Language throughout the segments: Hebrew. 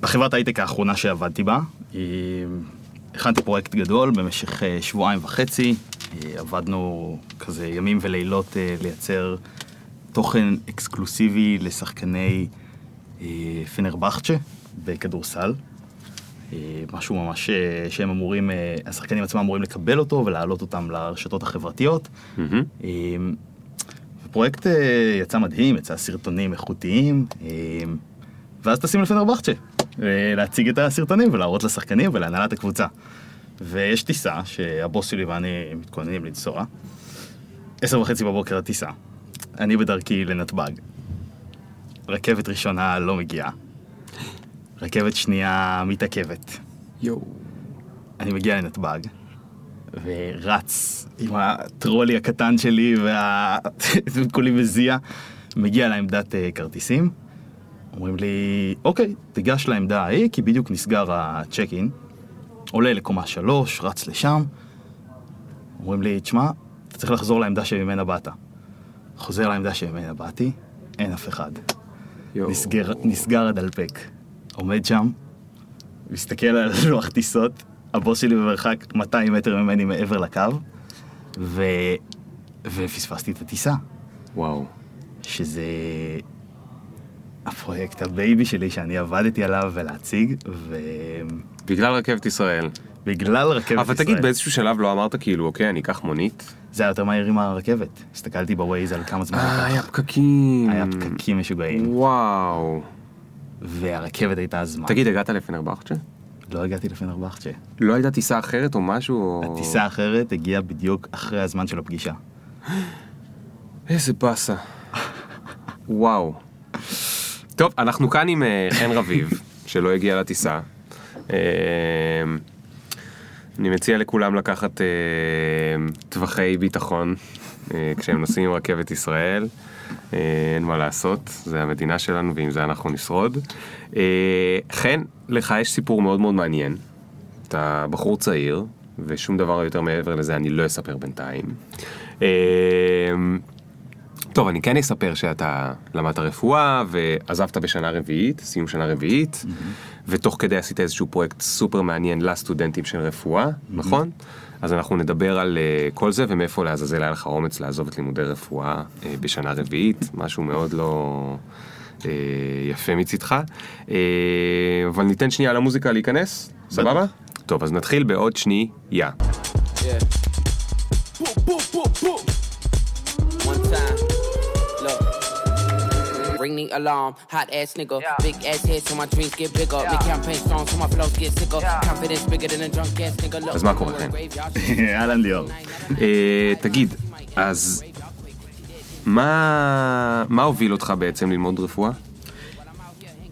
בחברת הייטק האחרונה שעבדתי בה, אה, הכנתי פרויקט גדול במשך אה, שבועיים וחצי, אה, עבדנו כזה ימים ולילות לייצר תוכן אקסקלוסיבי לשחקני פנרבחצ'ה בכדורסל. משהו ממש שהם אמורים, השחקנים עצמם אמורים לקבל אותו ולהעלות אותם לרשתות החברתיות. אה, הפרויקט יצא מדהים, יצא סרטונים איכותיים, ואז טסים לפנרבחצ'ה, אה, להציג את הסרטונים ולהראות לשחקנים ולהנהלת הקבוצה. ויש טיסה שהבוס שלי ואני מתכוננים לנסוע. עשר וחצי בבוקר הטיסה. אני בדרכי לנתב"ג. רכבת ראשונה לא מגיעה. רכבת שנייה מתעכבת. יואו. אני מגיע לנתב"ג, ורץ עם הטרולי הקטן שלי וכולי מזיע, מגיע לעמדת אה, כרטיסים. אומרים לי, אוקיי, תיגש לעמדה ההיא, כי בדיוק נסגר הצ'ק אין. עולה לקומה שלוש, רץ לשם. אומרים לי, תשמע, אתה צריך לחזור לעמדה שממנה באת. חוזר לעמדה שממנה באתי, אין אף אחד. נסגר, נסגר הדלפק. עומד שם, מסתכל על לוח טיסות, הבוס שלי במרחק 200 מטר ממני מעבר לקו, ו... ופספסתי את הטיסה, וואו. שזה הפרויקט ה baby שלי שאני עבדתי עליו ולהציג, בגלל רכבת ישראל. ובגלל רכבת ישראל. אבל תגיד, באיזשהו שלב לא אמרת כאילו, אוקיי, אני אקח מונית? זה היה יותר מהר עם הרכבת. הסתכלתי ב Waze על כמה זמן אה, היה לקח. פקקים. היה פקקים משוגעים, וואו. והרכבת הייתה הזמן. תגיד, הגעת לפנרבחצ'ה? לא הגעתי לפנרבחצ'ה. לא הייתה טיסה אחרת או משהו? הטיסה האחרת הגיעה בדיוק אחרי הזמן של הפגישה. איזה באסה. וואו. טוב, אנחנו כאן עם אה, חן רביב, שלא הגיע לטיסה. אה, אני מציע לכולם לקחת אה, טווחי ביטחון כשהם נוסעים עם רכבת ישראל. אין מה לעשות, זה המדינה שלנו ועם זה אנחנו נשרוד. חן, לך יש סיפור מאוד מאוד מעניין. אתה בחור צעיר, ושום דבר יותר מעבר לזה אני לא אספר בינתיים. טוב, אני כן אספר שאתה למדת רפואה ועזבת בשנה רביעית, סיום שנה רביעית, ותוך כדי עשית איזשהו פרויקט סופר מעניין לסטודנטים של רפואה, נכון? אז אנחנו נדבר על uh, כל זה ומאיפה לעזאזל היה לך אומץ לעזוב את לימודי רפואה uh, בשנה רביעית, משהו מאוד לא uh, יפה מצידך. Uh, אבל ניתן שנייה למוזיקה להיכנס, סבבה? טוב, אז נתחיל בעוד שנייה. Yeah. Ring the alarm, hot ass nigga. Big ass head so my dreams get bigger. Make campaign songs so my flows get sicker. Confidence bigger than a drunk ass nigga. Look, אז מה קורה, graveyard. אהלן ליאור. אה, תגיד, אז מה, מה הוביל אותך בעצם ללמוד רפואה?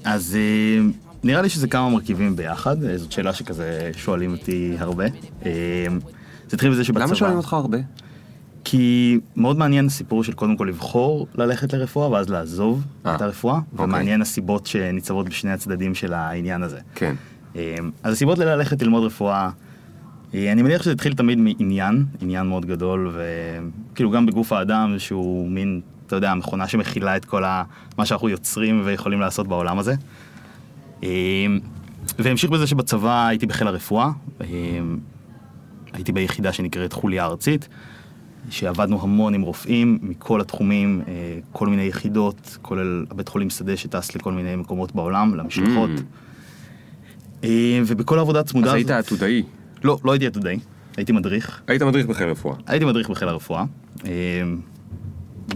אז אה, נראה לי שזה כמה מרכיבים ביחד, אה, זאת שאלה שכזה שואלים אותי הרבה. זה התחיל בזה שבצבא... למה שואלים אותך הרבה? כי מאוד מעניין הסיפור של קודם כל לבחור ללכת לרפואה ואז לעזוב אה, את הרפואה, אוקיי. ומעניין הסיבות שניצבות בשני הצדדים של העניין הזה. כן. אה, אז הסיבות ללכת ללמוד רפואה, אה, אני מניח שזה התחיל תמיד מעניין, עניין מאוד גדול, וכאילו גם בגוף האדם שהוא מין, אתה יודע, מכונה שמכילה את כל ה... מה שאנחנו יוצרים ויכולים לעשות בעולם הזה. אה, והמשיך בזה שבצבא הייתי בחיל הרפואה, אה, הייתי ביחידה שנקראת חוליה ארצית, שעבדנו המון עם רופאים מכל התחומים, אה, כל מיני יחידות, כולל הבית חולים שדה שטס לכל מיני מקומות בעולם, למשלחות. אה, ובכל העבודה הצמודה אז הזאת... היית עתודאי. לא, לא הייתי עתודאי, הייתי מדריך. היית מדריך בחיל רפואה. הייתי מדריך בחיל הרפואה. אה,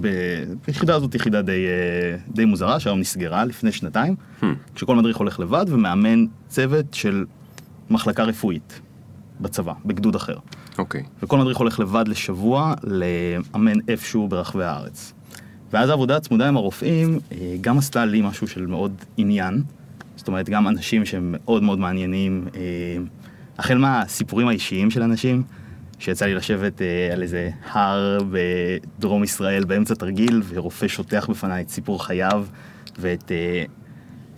ב- היחידה הזאת יחידה די, די מוזרה, שהיום נסגרה לפני שנתיים, Hmm. כשכל מדריך הולך לבד ומאמן צוות של מחלקה רפואית בצבא, בגדוד אחר. אוקיי. וכל מדריך הולך לבד לשבוע לאמן איפשהו ברחבי הארץ. ואז העבודה הצמודה עם הרופאים אה, גם עשתה לי משהו של מאוד עניין. זאת אומרת, גם אנשים שהם מאוד מאוד מעניינים, אה, החל מהסיפורים האישיים של אנשים, שיצא לי לשבת אה, על איזה הר בדרום ישראל באמצע תרגיל, ורופא שוטח בפניי את סיפור חייו, ואת...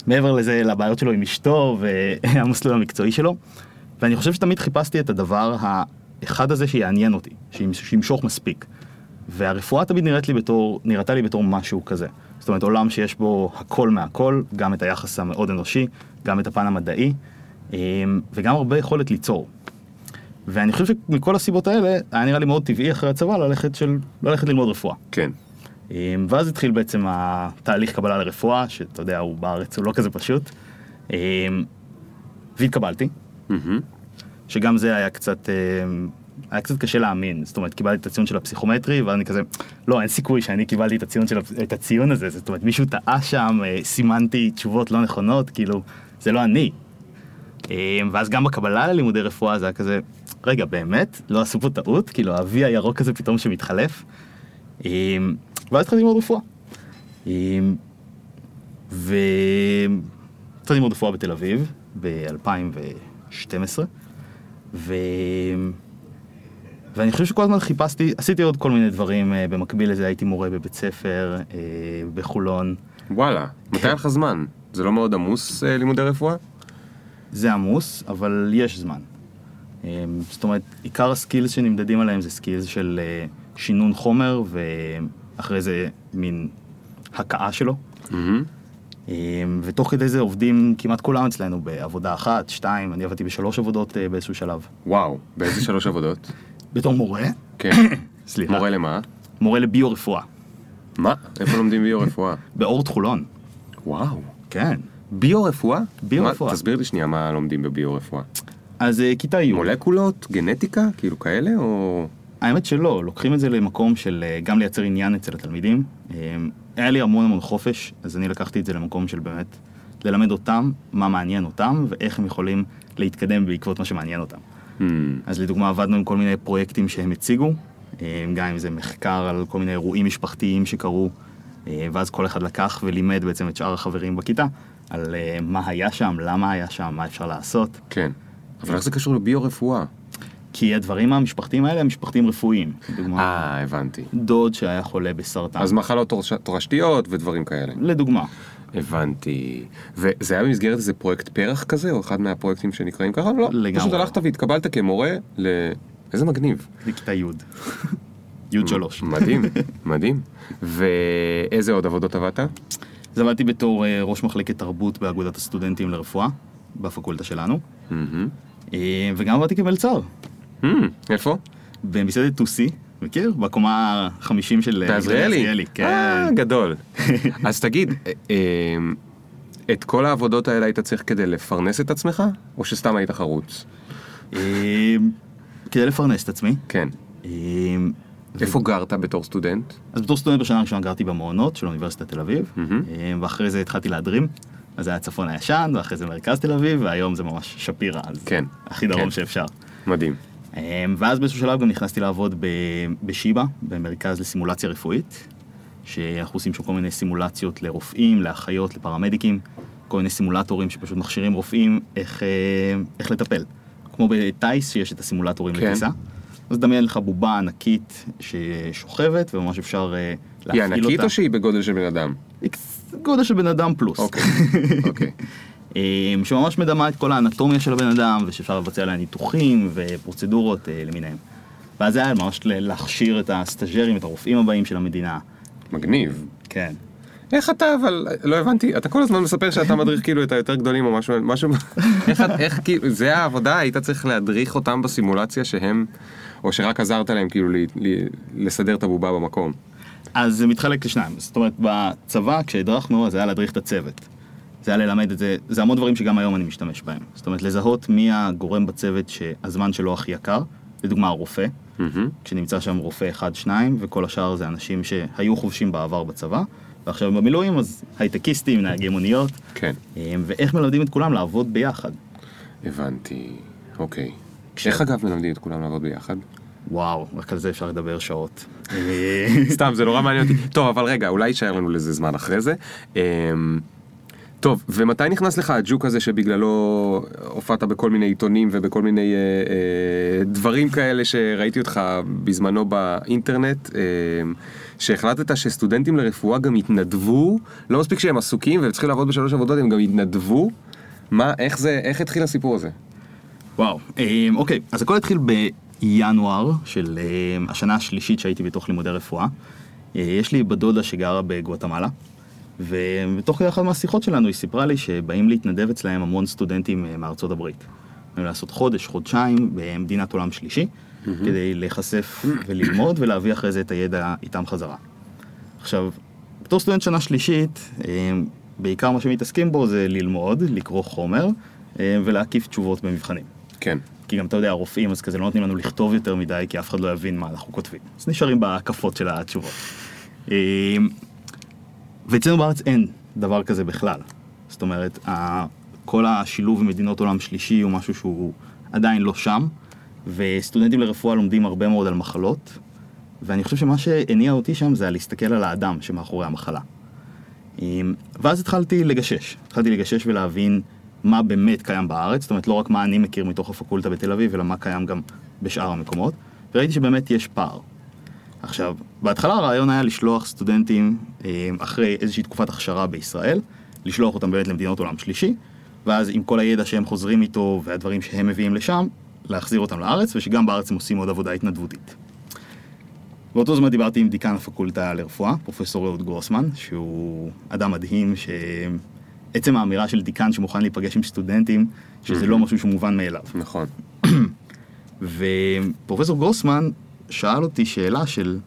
מעבר לזה, לבעיות שלו עם אשתו והמסלול המקצועי שלו. ואני חושב שתמיד חיפשתי את הדבר האחד הזה שיעניין אותי, שימש- שימשוך מספיק. והרפואה תמיד נראית לי בתור, נראתה לי בתור משהו כזה. זאת אומרת, עולם שיש בו הכל מהכל, גם את היחס המאוד אנושי, גם את הפן המדעי, אה, וגם הרבה יכולת ליצור. ואני חושב שמכל הסיבות האלה, היה נראה לי מאוד טבעי אחרי הצבא ללכת, של, ללכת ללמוד רפואה. כן. אה, ואז התחיל בעצם התהליך קבלה לרפואה, שאתה יודע, הוא בארץ הוא לא כזה פשוט. אה, והתקבלתי, מהמם. שגם זה היה קצת, אה, היה קצת קשה להאמין. זאת אומרת, קיבלתי את הציון של הפסיכומטרי, ואז אני כזה, לא, אין סיכוי שאני קיבלתי את הציון, של, את הציון הזה. זאת אומרת, מישהו טעה שם, אה, סימנתי תשובות לא נכונות, כאילו, זה לא אני. אה, ואז גם בקבלה ללימודי רפואה זה היה כזה, רגע, באמת? לא עשו פה טעות? כאילו, ה-V הירוק הזה פתאום שמתחלף? ואז התחלתי ללמוד רפואה. אה, והתחלתי ללמוד רפואה בתל אביב ב-2012, ו... ואני חושב שכל הזמן חיפשתי, עשיתי עוד כל מיני דברים אה, במקביל לזה, הייתי מורה בבית ספר אה, בחולון. וואלה, מתי. היה לך זמן? זה לא מאוד עמוס אה, לימודי רפואה? זה עמוס, אבל יש זמן. זאת אומרת, עיקר ה skills שנמדדים עליהם זה skills של שינון חומר, ואחרי זה מין הקאה שלו. מהמם. אה, ותוך כדי זה עובדים כמעט כולם אצלנו בעבודה אחת, שתיים, אני עבדתי בשלוש עבודות אה, באיזשהו שלב. וואו, באיזה שלוש עבודות? בתור מורה, כן. סליחה, מורה למה? מורה לביו-רפואה, מה? איפה לומדים ביו-רפואה? באורט חולון, וואו. כן. ביו-רפואה? ביו-רפואה. תסביר לי שנייה מה לומדים בביו-רפואה. אז אה, כיתה י', מולקולות? גנטיקה? כאילו כאלה? או... האמת שלא, לוקחים את זה למקום של אה, גם לייצר עניין אצל התלמידים. אה, היה לי המון המון חופש, אז אני לקחתי את זה למקום של באמת ללמד אותם מה מעניין אותם ואיך הם יכולים להתקדם בעקבות מה שמעניין אותם. Hmm, אז לדוגמה עבדנו עם כל מיני פרויקטים שהם הציגו, אה, גם אם זה מחקר על כל מיני אירועים משפחתיים שקרו, ואז כל אחד לקח ולימד בעצם את שאר החברים בכיתה על מה היה שם, למה היה שם, מה אפשר לעשות. כן. אבל איך זה קשור לביו-רפואה? כי הדברים המשפחתיים האלה הם משפחתיים רפואיים. לדוגמה, אה, הבנתי. דוד שהיה חולה בסרטן. אז מחלות תורש- תורשתיות ודברים כאלה. לדוגמה. הבנתי. וזה היה במסגרת איזה פרויקט פרח כזה, או אחד מהפרויקטים שנקראים ככה? לא. לגמרי. פשוט הלכת והתקבלת כמורה ל... איזה מגניב. לכיתה י'. י' שלוש. מדהים, מדהים. ואיזה עוד עבודות עבדת? אז עבדתי בתור אה, ראש מחלקת תרבות באגודת הסטודנטים לרפואה, בפקולטה שלנו. אה, וגם עבדתי כמלצר, איפה? במסעדת טוסי, מכיר? בקומה ה-50 של... בעזריאלי? כן. אה, גדול. אז תגיד, אה, אה, את כל העבודות האלה היית צריך כדי לפרנס את עצמך? או שסתם היית חרוץ? אה, כדי לפרנס את עצמי. כן. איפה גרת בתור סטודנט? אז בתור סטודנט בשנה הראשונה גרתי במעונות של אוניברסיטת תל אביב, ואחרי זה התחלתי להדרים. אז זה היה צפון הישן, ואחרי זה מרכז תל אביב, והיום זה ממש שפירא, אז כן, הכי דרום כן. שאפשר. מדהים. אה, ואז באיזשהו שלב גם נכנסתי לעבוד בשיבא, במרכז לסימולציה רפואית, שאנחנו עושים שם כל מיני סימולציות לרופאים, לאחיות, לפרמדיקים, כל מיני סימולטורים שפשוט מכשירים רופאים איך, אה, איך לטפל. כמו בטיס שיש את הסימולטורים כן. לטיסה. אז דמיין לך בובה ענקית ששוכבת וממש אפשר אה, היא להפעיל אותה. ענקית או שהיא בגודל של בן אדם? היא גודל של בן אדם פלוס. אוקיי, אוקיי. אה, שממש מדמה את כל האנטומיה של הבן אדם, ושאפשר לבצע עליה ניתוחים ופרוצדורות אה, למיניהם. ואז זה היה ממש להכשיר את הסטאג'רים, את הרופאים הבאים של המדינה. מגניב. כן. איך אתה אבל, לא הבנתי, אתה כל הזמן מספר שאתה מדריך כאילו את היותר גדולים או משהו, משהו, איך, איך כאילו, זה העבודה, היית צריך להדריך אותם בסימולציה שהם, או שרק עזרת להם כאילו ל, ל, לסדר את הבובה במקום. אז זה מתחלק לשניים. זאת אומרת, בצבא, כשהדרכנו, אז היה להדריך את הצוות. זה היה ללמד את זה, זה המון דברים שגם היום אני משתמש בהם. זאת אומרת, לזהות מי הגורם בצוות שהזמן שלו הכי יקר, לדוגמה הרופא, מהמם. כשנמצא שם רופא אחד, שניים, וכל השאר זה אנשים שהיו חובשים בעבר בצבא, ועכשיו הם במילואים, אז הייטקיסטים, נהגי מוניות, כן, אה, ואיך מלמדים את כולם לעבוד ביחד. הבנתי, אוקיי. כש- איך אגב מלמדים את כולם לעבוד ביחד? וואו, רק על זה אפשר לדבר שעות. סתם, זה נורא מעניין אותי. טוב, אבל רגע, אולי יישאר לנו לזה זמן אחרי זה. טוב, ומתי נכנס לך הג'וק הזה שבגללו הופעת בכל מיני עיתונים ובכל מיני אה, אה, דברים כאלה שראיתי אותך בזמנו באינטרנט, אה, שהחלטת שסטודנטים לרפואה גם יתנדבו, לא מספיק שהם עסוקים והם צריכים לעבוד בשלוש עבודות, הם גם יתנדבו? מה, איך זה, איך התחיל הסיפור הזה? וואו, אה, אוקיי, אז הכל התחיל בינואר של אה, השנה השלישית שהייתי בתוך לימודי רפואה. אה, יש לי בת דודה שגרה בגואטמלה, ותוך כדי אחת מהשיחות שלנו היא סיפרה לי שבאים להתנדב אצלהם המון סטודנטים אה, מארצות הברית. באים לעשות חודש, חודשיים במדינת עולם שלישי, כדי להיחשף וללמוד ולהביא אחרי זה את הידע איתם חזרה. עכשיו, בתור סטודנט שנה שלישית, אה, בעיקר מה שמתעסקים בו זה ללמוד, לקרוא חומר אה, ולהקיף תשובות במבחנים. כן. כי גם אתה יודע, הרופאים אז כזה לא נותנים לנו לכתוב יותר מדי, כי אף אחד לא יבין מה אנחנו כותבים. אז נשארים בהקפות של התשובות. ואצלנו בארץ אין דבר כזה בכלל. זאת אומרת, כל השילוב עם מדינות עולם שלישי הוא משהו שהוא עדיין לא שם, וסטודנטים לרפואה לומדים הרבה מאוד על מחלות, ואני חושב שמה שהניע אותי שם זה להסתכל על האדם שמאחורי המחלה. אמ, ואז התחלתי לגשש, התחלתי לגשש ולהבין מה באמת קיים בארץ, זאת אומרת לא רק מה אני מכיר מתוך הפקולטה בתל אביב, אלא מה קיים גם בשאר המקומות, וראיתי שבאמת יש פער. עכשיו, בהתחלה הרעיון היה לשלוח סטודנטים אמ, אחרי איזושהי תקופת הכשרה בישראל, לשלוח אותם באמת למדינות עולם שלישי, ואז עם כל הידע שהם חוזרים איתו והדברים שהם מביאים לשם, להחזיר אותם לארץ, ושגם בארץ הם עושים עוד עבודה התנדבותית. באותו זמן דיברתי עם דיקן הפקולטה לרפואה, פרופסור אהוד גרוסמן, שהוא אדם מדהים, שעצם האמירה של דיקן שמוכן להיפגש עם סטודנטים, שזה לא משהו שהוא מובן מאליו. נכון. ופרופסור גרוסמן שאל אותי שאלה של,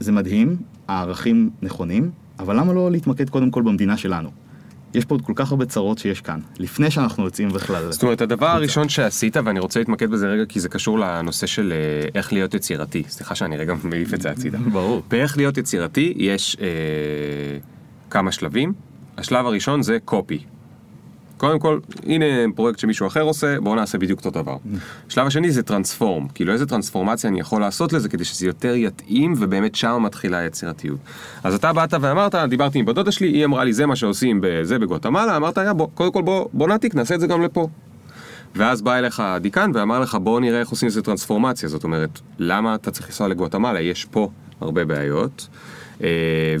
זה מדהים, הערכים נכונים, אבל למה לא להתמקד קודם כל במדינה שלנו? יש פה עוד כל כך הרבה צרות שיש כאן, לפני שאנחנו יוצאים בכלל. זאת אומרת, הדבר הראשון שעשית, ואני רוצה להתמקד בזה רגע, כי זה קשור לנושא של אה, איך להיות יצירתי. סליחה שאני רגע מעיף את זה הצידה. ברור. באיך להיות יצירתי יש אה, כמה שלבים. השלב הראשון זה קופי. קודם כל, הנה פרויקט שמישהו אחר עושה, בואו נעשה בדיוק אותו דבר. השלב השני זה טרנספורם, כאילו איזה טרנספורמציה אני יכול לעשות לזה כדי שזה יותר יתאים, ובאמת שם מתחילה היצירתיות. אז אתה באת ואמרת, דיברתי עם בת דודה שלי, היא אמרה לי זה מה שעושים בזה בגואטמלה, אמרת, בוא, קודם כל בוא, בוא נעתיק, נעשה את זה גם לפה. ואז בא אליך הדיקן ואמר לך בוא נראה איך עושים איזה טרנספורמציה, זאת אומרת, למה אתה צריך לנסוע לגואטמלה? יש פה הרבה בעיות,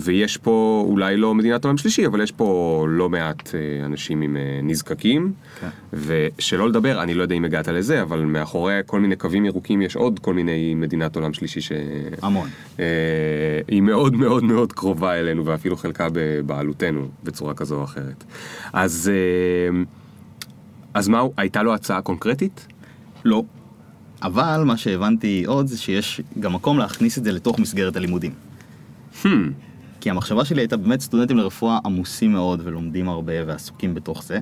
ויש פה אולי לא מדינת עולם שלישי, אבל יש פה לא מעט אה, אנשים עם אה, נזקקים, כן. ושלא לדבר, אני לא יודע אם הגעת לזה, אבל מאחורי כל מיני קווים ירוקים יש עוד כל מיני מדינת עולם שלישי ש... המון. אה, היא מאוד מאוד מאוד קרובה אלינו ואפילו חלקה בבעלותנו בצורה כזו או אחרת. אז, אה, אז מה, הייתה לו הצעה קונקרטית? לא. אבל מה שהבנתי עוד זה שיש גם מקום להכניס את זה לתוך מסגרת הלימודים. Hmm, כי המחשבה שלי הייתה באמת סטודנטים לרפואה עמוסים מאוד ולומדים הרבה ועסוקים בתוך זה,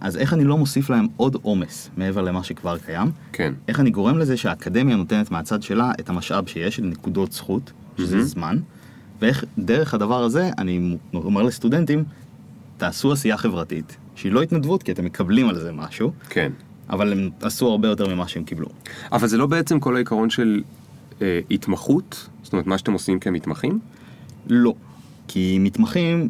אז איך אני לא מוסיף להם עוד עומס מעבר למה שכבר קיים? כן. איך אני גורם לזה שהאקדמיה נותנת מהצד שלה את המשאב שיש נקודות זכות, שזה מהמם. זמן, ואיך דרך הדבר הזה אני אומר לסטודנטים, תעשו עשייה חברתית, שהיא לא התנדבות כי אתם מקבלים על זה משהו, כן. אבל הם עשו הרבה יותר ממה שהם קיבלו. אבל זה לא בעצם כל העיקרון של אה, התמחות? זאת אומרת, מה שאתם עושים כמתמחים? לא. כי מתמחים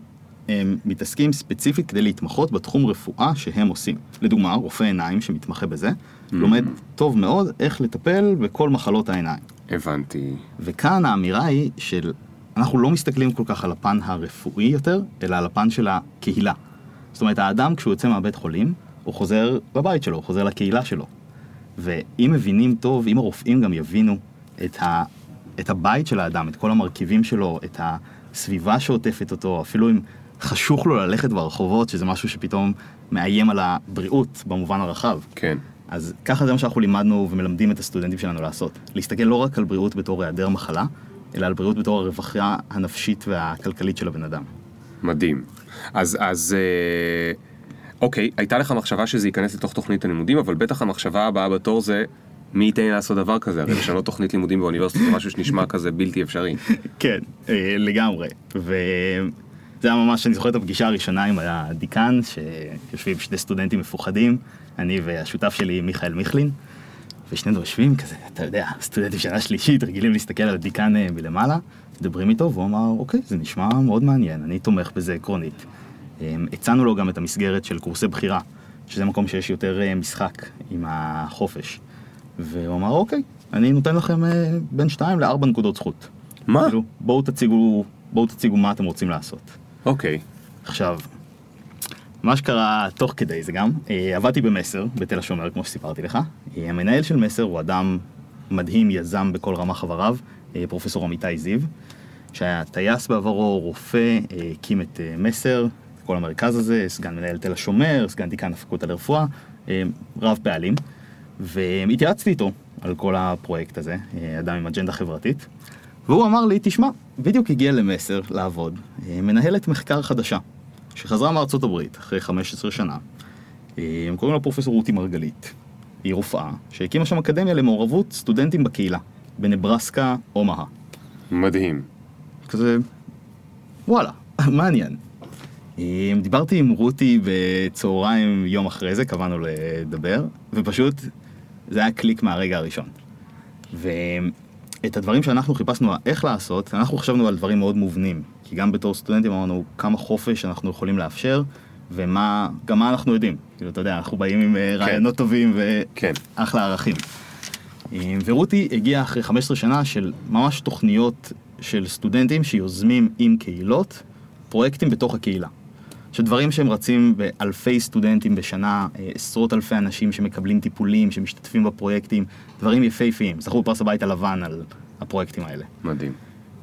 הם מתעסקים ספציפית כדי להתמחות בתחום רפואה שהם עושים. לדוגמה, רופא עיניים שמתמחה בזה, לומד טוב מאוד איך לטפל בכל מחלות העיניים. הבנתי. וכאן האמירה היא של, אנחנו לא מסתכלים כל כך על הפן הרפואי יותר, אלא על הפן של הקהילה. זאת אומרת, האדם כשהוא יוצא מהבית חולים, הוא חוזר לבית שלו, הוא חוזר לקהילה שלו. ואם מבינים טוב, אם הרופאים גם יבינו את, ה, את הבית של האדם, את כל המרכיבים שלו, את הסביבה שעוטפת אותו, אפילו אם חשוך לו ללכת ברחובות, שזה משהו שפתאום מאיים על הבריאות במובן הרחב. כן. אז ככה זה מה שאנחנו לימדנו ומלמדים את הסטודנטים שלנו לעשות. להסתכל לא רק על בריאות בתור היעדר מחלה, אלא על בריאות בתור הרווחה הנפשית והכלכלית של הבן אדם. מדהים. אז, אז, אה, אוקיי, הייתה לך מחשבה שזה ייכנס לתוך תוכנית הלימודים, אבל בטח המחשבה הבאה בתור זה, מי ייתן לי לעשות דבר כזה? הרי לשנות תוכנית לימודים באוניברסיטה זה משהו שנשמע כזה בלתי אפשרי. כן, אה, לגמרי. וזה היה ממש, אני זוכר את הפגישה הראשונה עם הדיקן, שיושבים שני סטודנטים מפוחדים, אני והשותף שלי מיכאל מיכלין, ושנינו יושבים כזה, אתה יודע, סטודנטים שנה שלישית, רגילים להסתכל על הדיקן אה, מלמעלה, מדברים איתו, והוא אמר, אוקיי, זה נשמע מאוד מעניין, אני תומך בזה עקרונית. אה, הצענו לו גם את המסגרת של קורסי בחירה, שזה מקום שיש יותר אה, משחק עם החופש. והוא אמר, אוקיי, אני נותן לכם אה, בין 2 ל-4 נקודות זכות. מה? כאילו, בואו תציגו, בואו תציגו מה אתם רוצים לעשות. אוקיי. עכשיו, מה שקרה תוך כדי זה גם, אה, עבדתי במסר, בתל השומר, כמו שסיפרתי לך. אה, המנהל של מסר הוא אדם מדהים, יזם בכל רמ"ח חבריו, פרופסור אמיתי זיו. שהיה טייס בעברו, רופא, הקים את מסר, כל המרכז הזה, סגן מנהל תל השומר, סגן דיקן הפקולטה לרפואה, אה, רב פעלים, והתייעצתי איתו על כל הפרויקט הזה, אה, אדם עם אג'נדה חברתית, והוא אמר לי, תשמע, בדיוק הגיע למסר לעבוד, אה, מנהלת מחקר חדשה, שחזרה מארצות הברית אחרי 15 שנה, אה, הם קוראים לה פרופסור רותי מרגלית. היא רופאה שהקימה שם אקדמיה למעורבות סטודנטים בקהילה, בנברסקה, אומהה. מדהים. כזה, וואלה, מעניין. דיברתי עם רותי בצהריים יום אחרי זה, קבענו לדבר, ופשוט זה היה קליק מהרגע הראשון. ואת הדברים שאנחנו חיפשנו איך לעשות, אנחנו חשבנו על דברים מאוד מובנים. כי גם בתור סטודנטים אמרנו כמה חופש אנחנו יכולים לאפשר, ומה, גם מה אנחנו יודעים. כאילו, אתה יודע, אנחנו באים עם אה, רעיונות טובים כן. ואחלה ערכים. אה, ורותי הגיעה אחרי 15 שנה של ממש תוכניות של סטודנטים שיוזמים עם קהילות פרויקטים בתוך הקהילה. שדברים שהם רצים באלפי סטודנטים בשנה, אה, עשרות אלפי אנשים שמקבלים טיפולים, שמשתתפים בפרויקטים, דברים יפהפיים. זכו בפרס הבית הלבן על הפרויקטים האלה. מדהים.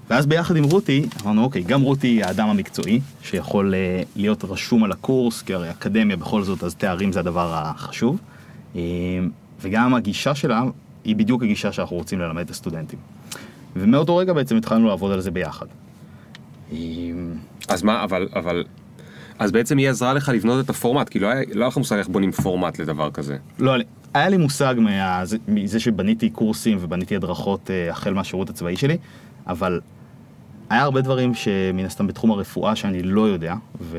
ואז ביחד עם רותי, אמרנו אוקיי, גם רותי היא האדם המקצועי, שיכול אה, להיות רשום על הקורס, כי הרי אקדמיה בכל זאת, אז תארים זה הדבר החשוב. אה, וגם הגישה שלה היא בדיוק הגישה שאנחנו רוצים ללמד את הסטודנטים. ומאותו רגע בעצם התחלנו לעבוד על זה ביחד. אה, אז מה, אבל, אבל... אז בעצם היא עזרה לך לבנות את הפורמט, כי לא היה לא היה לך מושג איך בונים פורמט לדבר כזה. לא, היה לי מושג מה, זה- מזה שבניתי קורסים ובניתי הדרכות אה, החל מהשירות הצבאי שלי, אבל היה הרבה דברים שמן הסתם בתחום הרפואה שאני לא יודע, ו...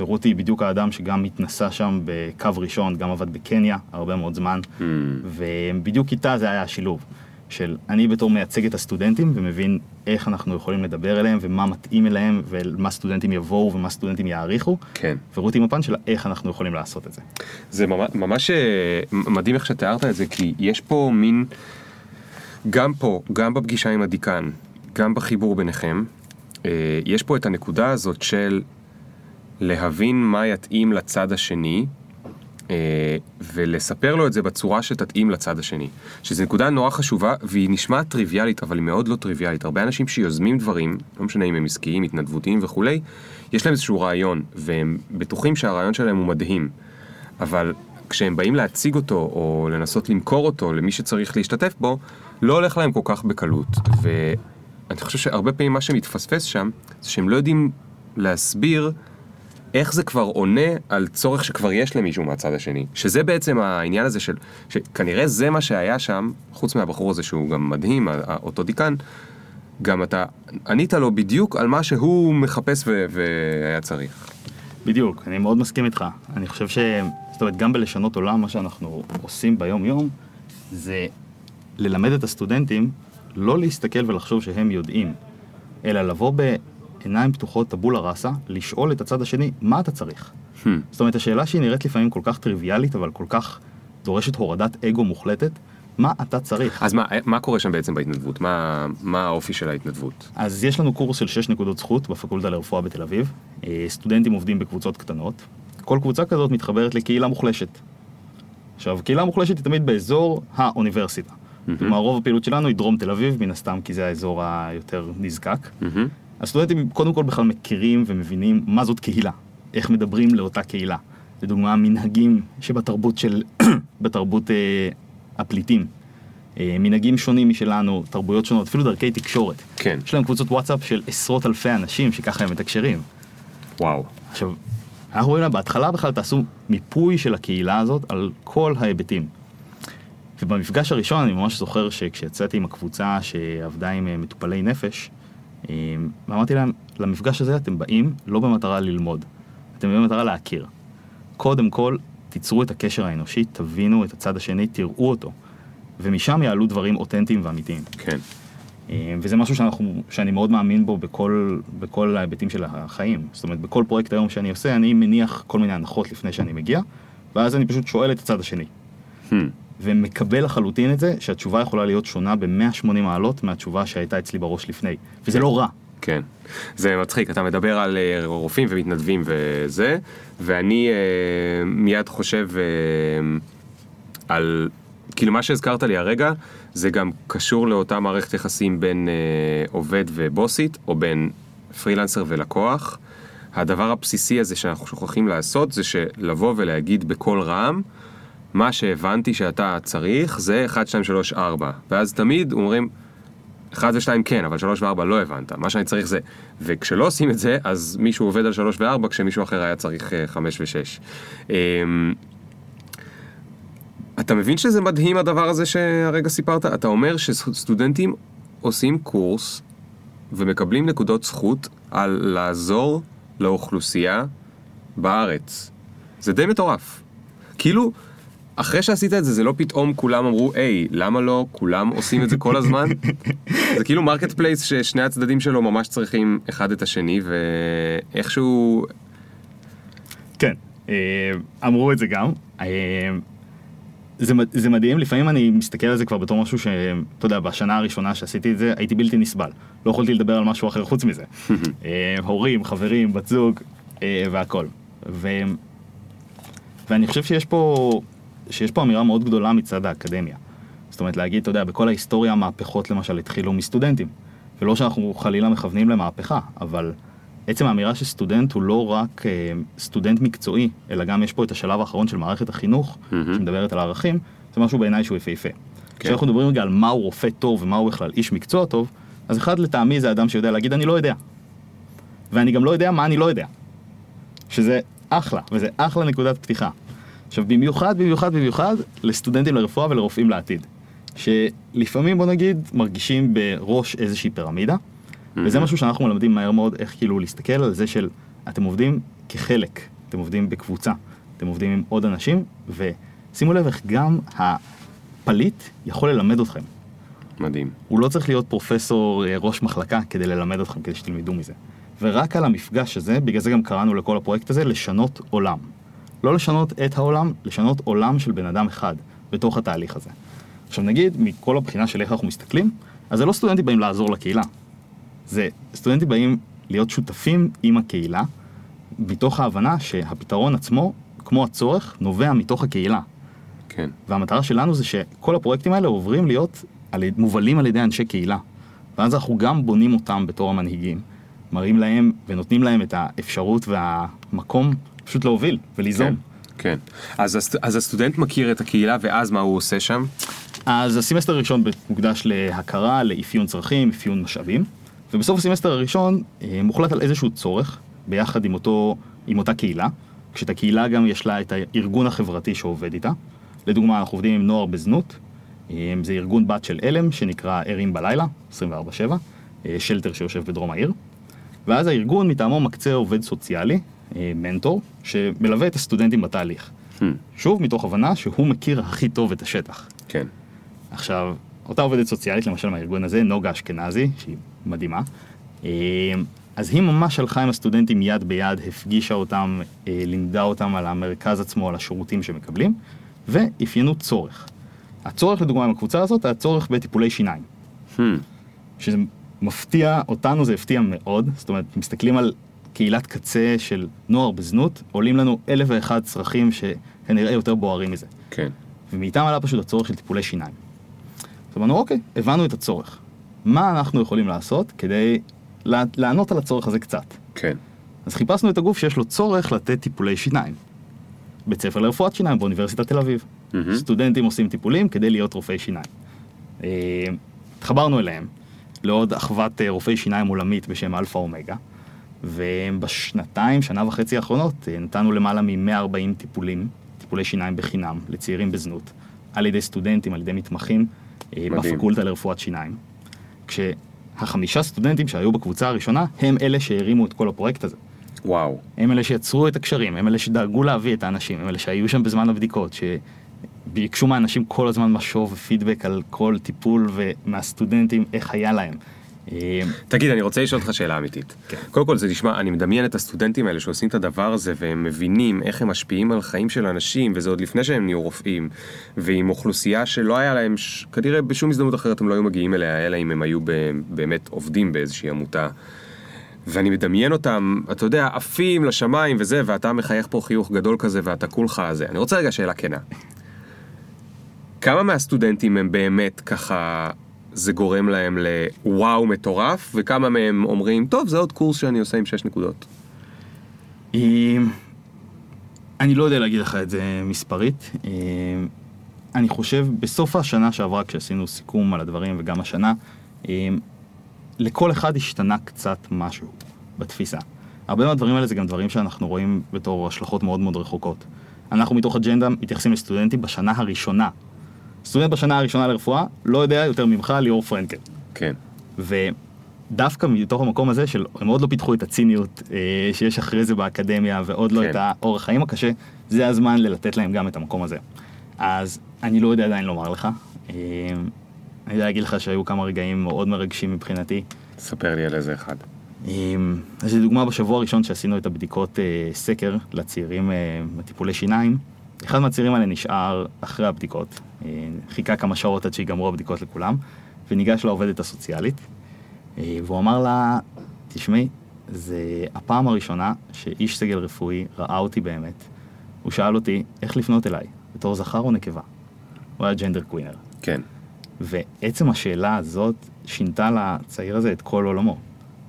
ורותי היא בדיוק האדם שגם התנסה שם בקו ראשון, גם עבד בקניה הרבה מאוד זמן, Hmm. ובדיוק איתה זה היה השילוב. של אני בתור מייצג את הסטודנטים ומבין איך אנחנו יכולים לדבר אליהם ומה מתאים אליהם ומה סטודנטים יבואו ומה סטודנטים יעריכו. כן. ורותי עם הפן של איך אנחנו יכולים לעשות את זה. זה ממש, ממש אה, מדהים איך שתיארת את זה, כי יש פה מין, גם פה, גם בפגישה עם הדיקן, גם בחיבור ביניכם, אה, יש פה את הנקודה הזאת של להבין מה יתאים לצד השני, ולספר לו את זה בצורה שתתאים לצד השני. שזו נקודה נורא חשובה, והיא נשמעת טריוויאלית, אבל היא מאוד לא טריוויאלית. הרבה אנשים שיוזמים דברים, לא משנה אם הם עסקיים, התנדבותיים וכולי, יש להם איזשהו רעיון, והם בטוחים שהרעיון שלהם הוא מדהים. אבל כשהם באים להציג אותו, או לנסות למכור אותו למי שצריך להשתתף בו, לא הולך להם כל כך בקלות. ואני חושב שהרבה פעמים מה שמתפספס שם, זה שהם לא יודעים להסביר איך זה כבר עונה על צורך שכבר יש למישהו מהצד השני. שזה בעצם העניין הזה של, שכנראה זה מה שהיה שם, חוץ מהבחור הזה שהוא גם מדהים, אותו דיקן, גם אתה ענית לו בדיוק על מה שהוא מחפש ו- והיה צריך. בדיוק, אני מאוד מסכים איתך. אני חושב ש... זאת אומרת, גם בלשנות עולם, מה שאנחנו עושים ביום-יום, זה ללמד את הסטודנטים לא להסתכל ולחשוב שהם יודעים, אלא לבוא בעיניים פתוחות, טבולה ראסה, לשאול את הצד השני, מה אתה צריך? Hmm. זאת אומרת, השאלה שהיא נראית לפעמים כל כך טריוויאלית, אבל כל כך דורשת הורדת אגו מוחלטת, מה אתה צריך? אז מה, מה קורה שם בעצם בהתנדבות? מה, מה האופי של ההתנדבות? אז יש לנו קורס של 6 נקודות זכות בפקולטה לרפואה בתל אביב. אה, סטודנטים עובדים בקבוצות קטנות. כל קבוצה כזאת מתחברת לקהילה מוחלשת. עכשיו, קהילה מוחלשת היא תמיד באזור האוניברסיטה. כלומר, רוב הפעילות שלנו היא דרום תל אביב, מן הסתם, כי זה האזור היותר נזקק. מהמם. הסטודנטים קודם כל בכלל מכירים ומבינים מה זאת קהילה, איך מדברים לאותה קהילה. לדוגמה, מנהגים שבתרבות של... בתרבות אה, הפליטים. אה, מנהגים שונים משלנו, תרבויות שונות, אפילו דרכי תקשורת. כן, יש להם קבוצות וואטסאפ של עשרות אלפי אנשים שככה הם מתקשרים. וואו. עכשיו, אנחנו רואים להם, בהתחלה בכלל תעשו מיפוי של הקהילה הזאת על כל ההיבטים. ובמפגש הראשון אני ממש זוכר שכשיצאתי עם הקבוצה שעבדה עם אה, מטופלי נפש, ואמרתי להם, למפגש הזה אתם באים לא במטרה ללמוד, אתם באים במטרה להכיר. קודם כל, תיצרו את הקשר האנושי, תבינו את הצד השני, תראו אותו, ומשם יעלו דברים אותנטיים ואמיתיים. כן. אה, וזה משהו שאנחנו, שאני מאוד מאמין בו בכל, בכל ההיבטים של החיים. זאת אומרת, בכל פרויקט היום שאני עושה, אני מניח כל מיני הנחות לפני שאני מגיע, ואז אני פשוט שואל את הצד השני. Hmm. ומקבל לחלוטין את זה שהתשובה יכולה להיות שונה ב-180 מעלות מהתשובה שהייתה אצלי בראש לפני. וזה לא רע. כן. זה מצחיק, אתה מדבר על אה, רופאים ומתנדבים וזה, ואני אה, מיד חושב אה, על כאילו מה שהזכרת לי הרגע, זה גם קשור לאותה מערכת יחסים בין אה, עובד ובוסית, או בין פרילנסר ולקוח. הדבר הבסיסי הזה שאנחנו שוכחים לעשות, זה שלבוא ולהגיד בקול רם, מה שהבנתי שאתה צריך זה 1, 2, 3, 4. ואז תמיד אומרים, 1 ו-2 כן, אבל 3 ו-4 לא הבנת, מה שאני צריך זה. וכשלא עושים את זה, אז מישהו עובד על 3 ו-4 כשמישהו אחר היה צריך 5 ו-6. אתה מבין שזה מדהים הדבר הזה שהרגע סיפרת? אתה אומר שסטודנטים עושים קורס ומקבלים נקודות זכות על לעזור לאוכלוסייה בארץ. זה די מטורף. כאילו, אחרי שעשית את זה, זה לא פתאום כולם אמרו, היי, למה לא כולם עושים את זה כל הזמן? זה כאילו marketplace ששני הצדדים שלו ממש צריכים אחד את השני, ואיכשהו... כן, אה, אמרו את זה גם. אה, זה, זה מדהים, לפעמים אני מסתכל על זה כבר בתור משהו שאתה יודע, בשנה הראשונה שעשיתי את זה, הייתי בלתי נסבל. לא יכולתי לדבר על משהו אחר חוץ מזה. אה, הורים, חברים, בת זוג והכל. ו... ואני חושב שיש פה שיש פה אמירה מאוד גדולה מצד האקדמיה. זאת אומרת, להגיד, אתה יודע, בכל ההיסטוריה המהפכות למשל התחילו מסטודנטים. ולא שאנחנו חלילה מכוונים למהפכה, אבל עצם האמירה שסטודנט הוא לא רק אה, סטודנט מקצועי, אלא גם יש פה את השלב האחרון של מערכת החינוך, mm-hmm. שמדברת על ערכים, זה משהו בעיניי שהוא יפהפה. כן. כשאנחנו מדברים רגע על מהו רופא טוב ומהו בכלל איש מקצוע טוב, אז אחד לטעמי זה אדם שיודע להגיד אני לא יודע. ואני גם לא יודע מה אני לא יודע. שזה אחלה, וזה אחלה נקודת פתיחה. עכשיו במיוחד, במיוחד, במיוחד לסטודנטים לרפואה ולרופאים לעתיד. שלפעמים בוא נגיד מרגישים בראש איזושהי פירמידה, mm-hmm. וזה משהו שאנחנו מלמדים מהר מאוד איך כאילו להסתכל על זה של אתם עובדים כחלק, אתם עובדים בקבוצה, אתם עובדים עם עוד אנשים, ושימו לב איך גם הפליט יכול ללמד אתכם. מדהים. הוא לא צריך להיות פרופסור אה, ראש מחלקה כדי ללמד אתכם, כדי שתלמדו מזה. ורק על המפגש הזה, בגלל זה גם קראנו לכל הפרויקט הזה, לשנות עולם. לא לשנות את העולם, לשנות עולם של בן אדם אחד בתוך התהליך הזה. עכשיו נגיד, מכל הבחינה של איך אנחנו מסתכלים, אז זה לא סטודנטים באים לעזור לקהילה. זה סטודנטים באים להיות שותפים עם הקהילה, מתוך ההבנה שהפתרון עצמו, כמו הצורך, נובע מתוך הקהילה. כן. והמטרה שלנו זה שכל הפרויקטים האלה עוברים להיות על, מובלים על ידי אנשי קהילה. ואז אנחנו גם בונים אותם בתור המנהיגים, מראים להם ונותנים להם את האפשרות והמקום פשוט להוביל וליזום. כן, כן. אז, הסט, אז הסטודנט מכיר את הקהילה ואז מה הוא עושה שם? אז הסמסטר הראשון מוקדש להכרה, לאפיון צרכים, אפיון משאבים, ובסוף הסמסטר הראשון אה, מוחלט על איזשהו צורך ביחד עם, אותו, עם אותה קהילה, כשאת הקהילה גם יש לה את הארגון החברתי שעובד איתה. לדוגמה, אנחנו עובדים עם נוער בזנות, אה, זה ארגון בת של עלם שנקרא ערים בלילה, 24/7, אה, shelter שיושב בדרום העיר. ואז הארגון מטעמו מקצה עובד סוציאלי מנטור, שמלווה את הסטודנטים בתהליך. Hmm. שוב, מתוך הבנה שהוא מכיר הכי טוב את השטח. כן. עכשיו, אותה עובדת סוציאלית, למשל מהארגון הזה, נוגה אשכנזי, שהיא מדהימה, אה, אז היא ממש הלכה עם הסטודנטים יד ביד, הפגישה אותם, אה, לימדה אותם על המרכז עצמו, על השירותים שמקבלים, ואפיינו צורך. הצורך, לדוגמה, עם הקבוצה הזאת, היה צורך בטיפולי שיניים. Hmm. שזה מפתיע, אותנו זה הפתיע מאוד, זאת אומרת, מסתכלים על קהילת קצה של נוער בזנות, עולים לנו אלף ואחד צרכים שכנראה יותר בוערים מזה. כן. ומאיתם עלה פשוט הצורך של טיפולי שיניים. אז אמרנו, אוקיי, הבנו את הצורך. מה אנחנו יכולים לעשות כדי לענות על הצורך הזה קצת? כן. אז חיפשנו את הגוף שיש לו צורך לתת טיפולי שיניים. בית ספר לרפואת שיניים באוניברסיטת תל אביב. Mm-hmm. סטודנטים עושים טיפולים כדי להיות רופאי שיניים. אה, התחברנו אליהם לעוד אחוות אה, רופאי שיניים עולמית בשם אלפא אומגה. ובשנתיים, שנה וחצי האחרונות, אה, נתנו למעלה מ-140 טיפולים, טיפולי שיניים בחינם לצעירים בזנות, על ידי סטודנטים, על ידי מתמחים, אה, מדהים. בפקולטה לרפואת שיניים. כשהחמישה סטודנטים שהיו בקבוצה הראשונה, הם אלה שהרימו את כל הפרויקט הזה. וואו. הם אלה שיצרו את הקשרים, הם אלה שדאגו להביא את האנשים, הם אלה שהיו שם בזמן הבדיקות, שביקשו מהאנשים כל הזמן משוב ופידבק על כל טיפול ומהסטודנטים איך היה להם. תגיד, אני רוצה לשאול אותך שאלה אמיתית. כן. קודם כל זה נשמע, אני מדמיין את הסטודנטים האלה שעושים את הדבר הזה והם מבינים איך הם משפיעים על חיים של אנשים, וזה עוד לפני שהם נהיו רופאים, ועם אוכלוסייה שלא היה להם, ש... כנראה בשום הזדמנות אחרת הם לא היו מגיעים אליה, אלא אם הם היו באמת עובדים באיזושהי עמותה. ואני מדמיין אותם, אתה יודע, עפים לשמיים וזה, ואתה מחייך פה חיוך גדול כזה, ואתה כולך זה. אני רוצה רגע שאלה כנה. כמה מהסטודנטים הם באמת ככה, זה גורם להם לוואו מטורף, וכמה מהם אומרים, טוב, זה עוד קורס שאני עושה עם 6 נקודות. אני לא יודע להגיד לך את זה מספרית. אני חושב, בסוף השנה שעברה, כשעשינו סיכום על הדברים, וגם השנה, לכל אחד השתנה קצת משהו בתפיסה. הרבה מהדברים האלה זה גם דברים שאנחנו רואים בתור השלכות מאוד מאוד רחוקות. אנחנו מתוך אג'נדה מתייחסים לסטודנטים בשנה הראשונה. סטודנט בשנה הראשונה לרפואה לא יודע יותר ממך ליאור פרנקל. כן. ודווקא מתוך המקום הזה של הם עוד לא פיתחו את הציניות אה, שיש אחרי זה באקדמיה ועוד לא כן. את האורח חיים הקשה, זה הזמן ללתת להם גם את המקום הזה. אז אני לא יודע עדיין לומר לך. אה, אני יודע להגיד לך שהיו כמה רגעים מאוד מרגשים מבחינתי. ספר לי על איזה אחד. אמ, אז לדוגמה בשבוע הראשון שעשינו את הבדיקות אה, סקר לצעירים אה, בטיפולי שיניים, אחד מהצעירים האלה נשאר אחרי הבדיקות, אה, חיכה כמה שעות עד שיגמרו הבדיקות לכולם, וניגש לעובדת הסוציאלית, אה, והוא אמר לה, תשמעי, זה הפעם הראשונה שאיש סגל רפואי ראה אותי באמת. הוא שאל אותי איך לפנות אליי, בתור זכר או נקבה. הוא היה ג'נדר קווינר. כן. ועצם השאלה הזאת שינתה לצעיר הזה את כל עולמו.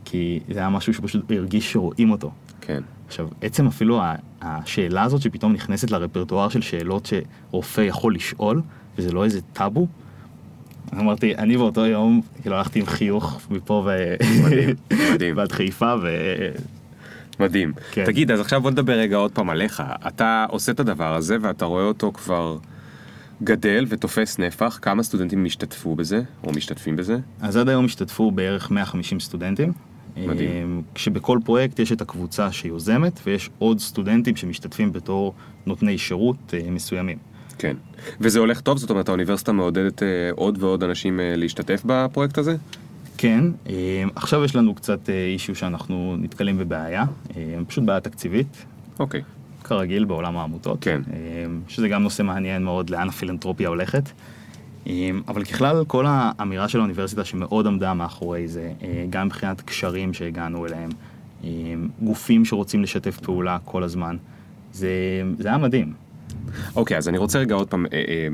כי זה היה משהו שפשוט הרגיש שרואים אותו. כן. עכשיו, עצם אפילו השאלה הזאת שפתאום נכנסת לרפרטואר של שאלות שרופא יכול לשאול, וזה לא איזה טאבו, אמרתי, אני באותו יום, כאילו הלכתי עם חיוך מפה ו... מדהים, מדהים. ועד חיפה, ו... מדהים. כן. תגיד, אז עכשיו בוא נדבר רגע עוד פעם עליך. אתה עושה את הדבר הזה ואתה רואה אותו כבר גדל ותופס נפח. כמה סטודנטים השתתפו בזה, או משתתפים בזה? אז עד היום השתתפו בערך 150 סטודנטים. מדהים. אה, כשבכל פרויקט יש את הקבוצה שיוזמת, ויש עוד סטודנטים שמשתתפים בתור נותני שירות אה, מסוימים. כן. וזה הולך טוב? זאת אומרת, האוניברסיטה מעודדת אה, עוד ועוד אנשים אה, להשתתף בפרויקט הזה? כן, אה, עכשיו יש לנו קצת אישיו שאנחנו נתקלים בבעיה, אה, פשוט בעיה תקציבית, אוקיי. כרגיל בעולם העמותות. כן. שזה גם נושא מעניין מאוד לאן הפילנטרופיה הולכת. אה, אבל ככלל, כל האמירה של האוניברסיטה שמאוד עמדה מאחורי זה, אה, גם מבחינת קשרים שהגענו אליהם, אה, גופים שרוצים לשתף פעולה כל הזמן, זה, זה היה מדהים. אוקיי, אז אני רוצה רגע עוד פעם, אה, אה,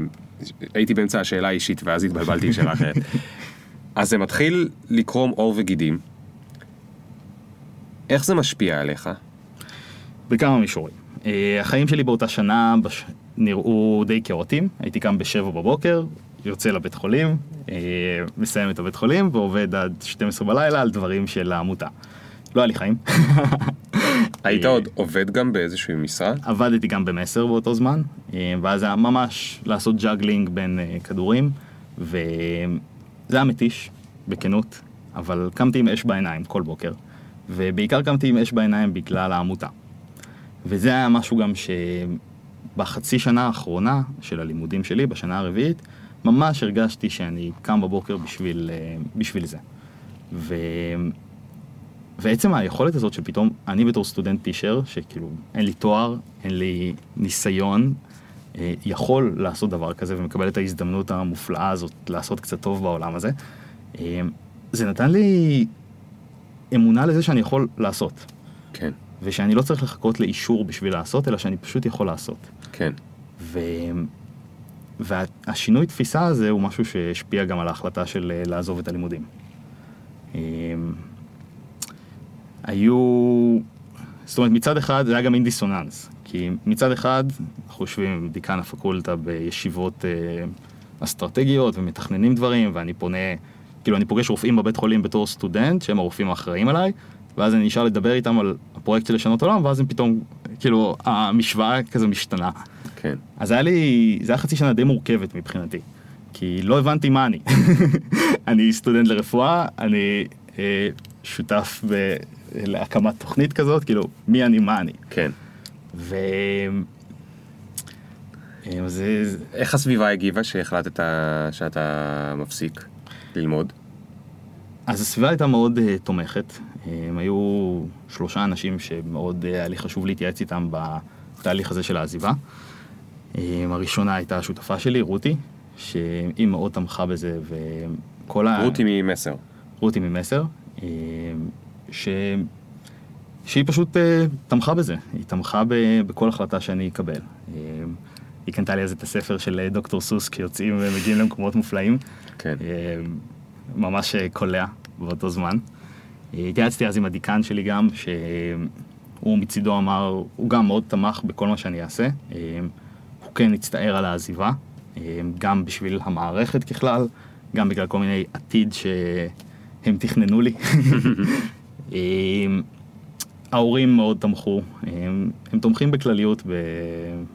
הייתי באמצע השאלה האישית ואז התבלבלתי עם שאלה אחרת. אז זה מתחיל לקרום עור וגידים. איך זה משפיע עליך? בכמה מישורים. החיים שלי באותה שנה בש... נראו די כאוטיים, הייתי קם בשבע בבוקר, יוצא לבית חולים, אה, מסיים את הבית חולים ועובד עד 12 בלילה על דברים של העמותה. לא היה לי חיים. היית אה, עוד עובד גם באיזשהו משרד? עבדתי גם במסר באותו זמן, אה, ואז היה ממש לעשות juggling בין כדורים, וזה היה מתיש, בכנות, אבל קמתי עם אש בעיניים כל בוקר, ובעיקר קמתי עם אש בעיניים בגלל העמותה. וזה היה משהו גם שבחצי שנה האחרונה של הלימודים שלי, בשנה הרביעית, ממש הרגשתי שאני קם בבוקר בשביל, אה, בשביל זה. ו... ועצם היכולת הזאת שפתאום אני בתור סטודנט טישר, שכאילו אין לי תואר, אין לי ניסיון, אה, יכול לעשות דבר כזה ומקבל את ההזדמנות המופלאה הזאת לעשות קצת טוב בעולם הזה, אה, זה נתן לי אמונה לזה שאני יכול לעשות. כן, ושאני לא צריך לחכות לאישור בשביל לעשות, אלא שאני פשוט יכול לעשות. כן. ו... והשינוי תפיסה הזה הוא משהו שהשפיע גם על ההחלטה של אה, לעזוב את הלימודים. אמ, היו... זאת אומרת, מצד אחד זה היה גם מין דיסוננס, כי מצד אחד אנחנו יושבים עם דיקן הפקולטה בישיבות אה, אסטרטגיות ומתכננים דברים, ואני פונה, כאילו אני פוגש רופאים בבית חולים בתור סטודנט, שהם הרופאים האחראים עליי, ואז אני נשאר לדבר איתם על הפרויקט של לשנות עולם, ואז הם פתאום, כאילו, המשוואה כזה משתנה. כן. אז היה לי, זה היה חצי שנה די מורכבת מבחינתי, כי לא הבנתי מה אני. אני סטודנט לרפואה, אני אה, שותף ב, להקמת תוכנית כזאת, כאילו, מי אני, מה אני. כן. ו... אה, זה, איך הסביבה הגיבה שהחלטת שאתה מפסיק ללמוד? אז הסביבה הייתה מאוד uh, תומכת. הם היו שלושה אנשים שמאוד uh, היה לי חשוב להתייעץ איתם בתהליך הזה של העזיבה. Um, הראשונה הייתה השותפה שלי, רותי, שהיא מאוד תמכה בזה, וכל ה... רותי ממסר. רותי ממסר, um, ש... שהיא פשוט uh, תמכה בזה, היא תמכה ב... בכל החלטה שאני אקבל. היא קנתה לי אז את הספר של אה, דוקטור סוס, כשיוצאים ומגיעים למקומות מופלאים. כן. אה, ממש אה, קולע באותו זמן. אה, התייעצתי אז עם הדיקן שלי גם, שהוא מצידו אמר, הוא גם מאוד תמך בכל מה שאני אעשה. אה, הוא כן הצטער על העזיבה, אה, גם בשביל המערכת ככלל, גם בגלל כל מיני עתיד שהם תכננו לי. אה, ההורים מאוד תמכו, הם, הם תומכים בכלליות ב,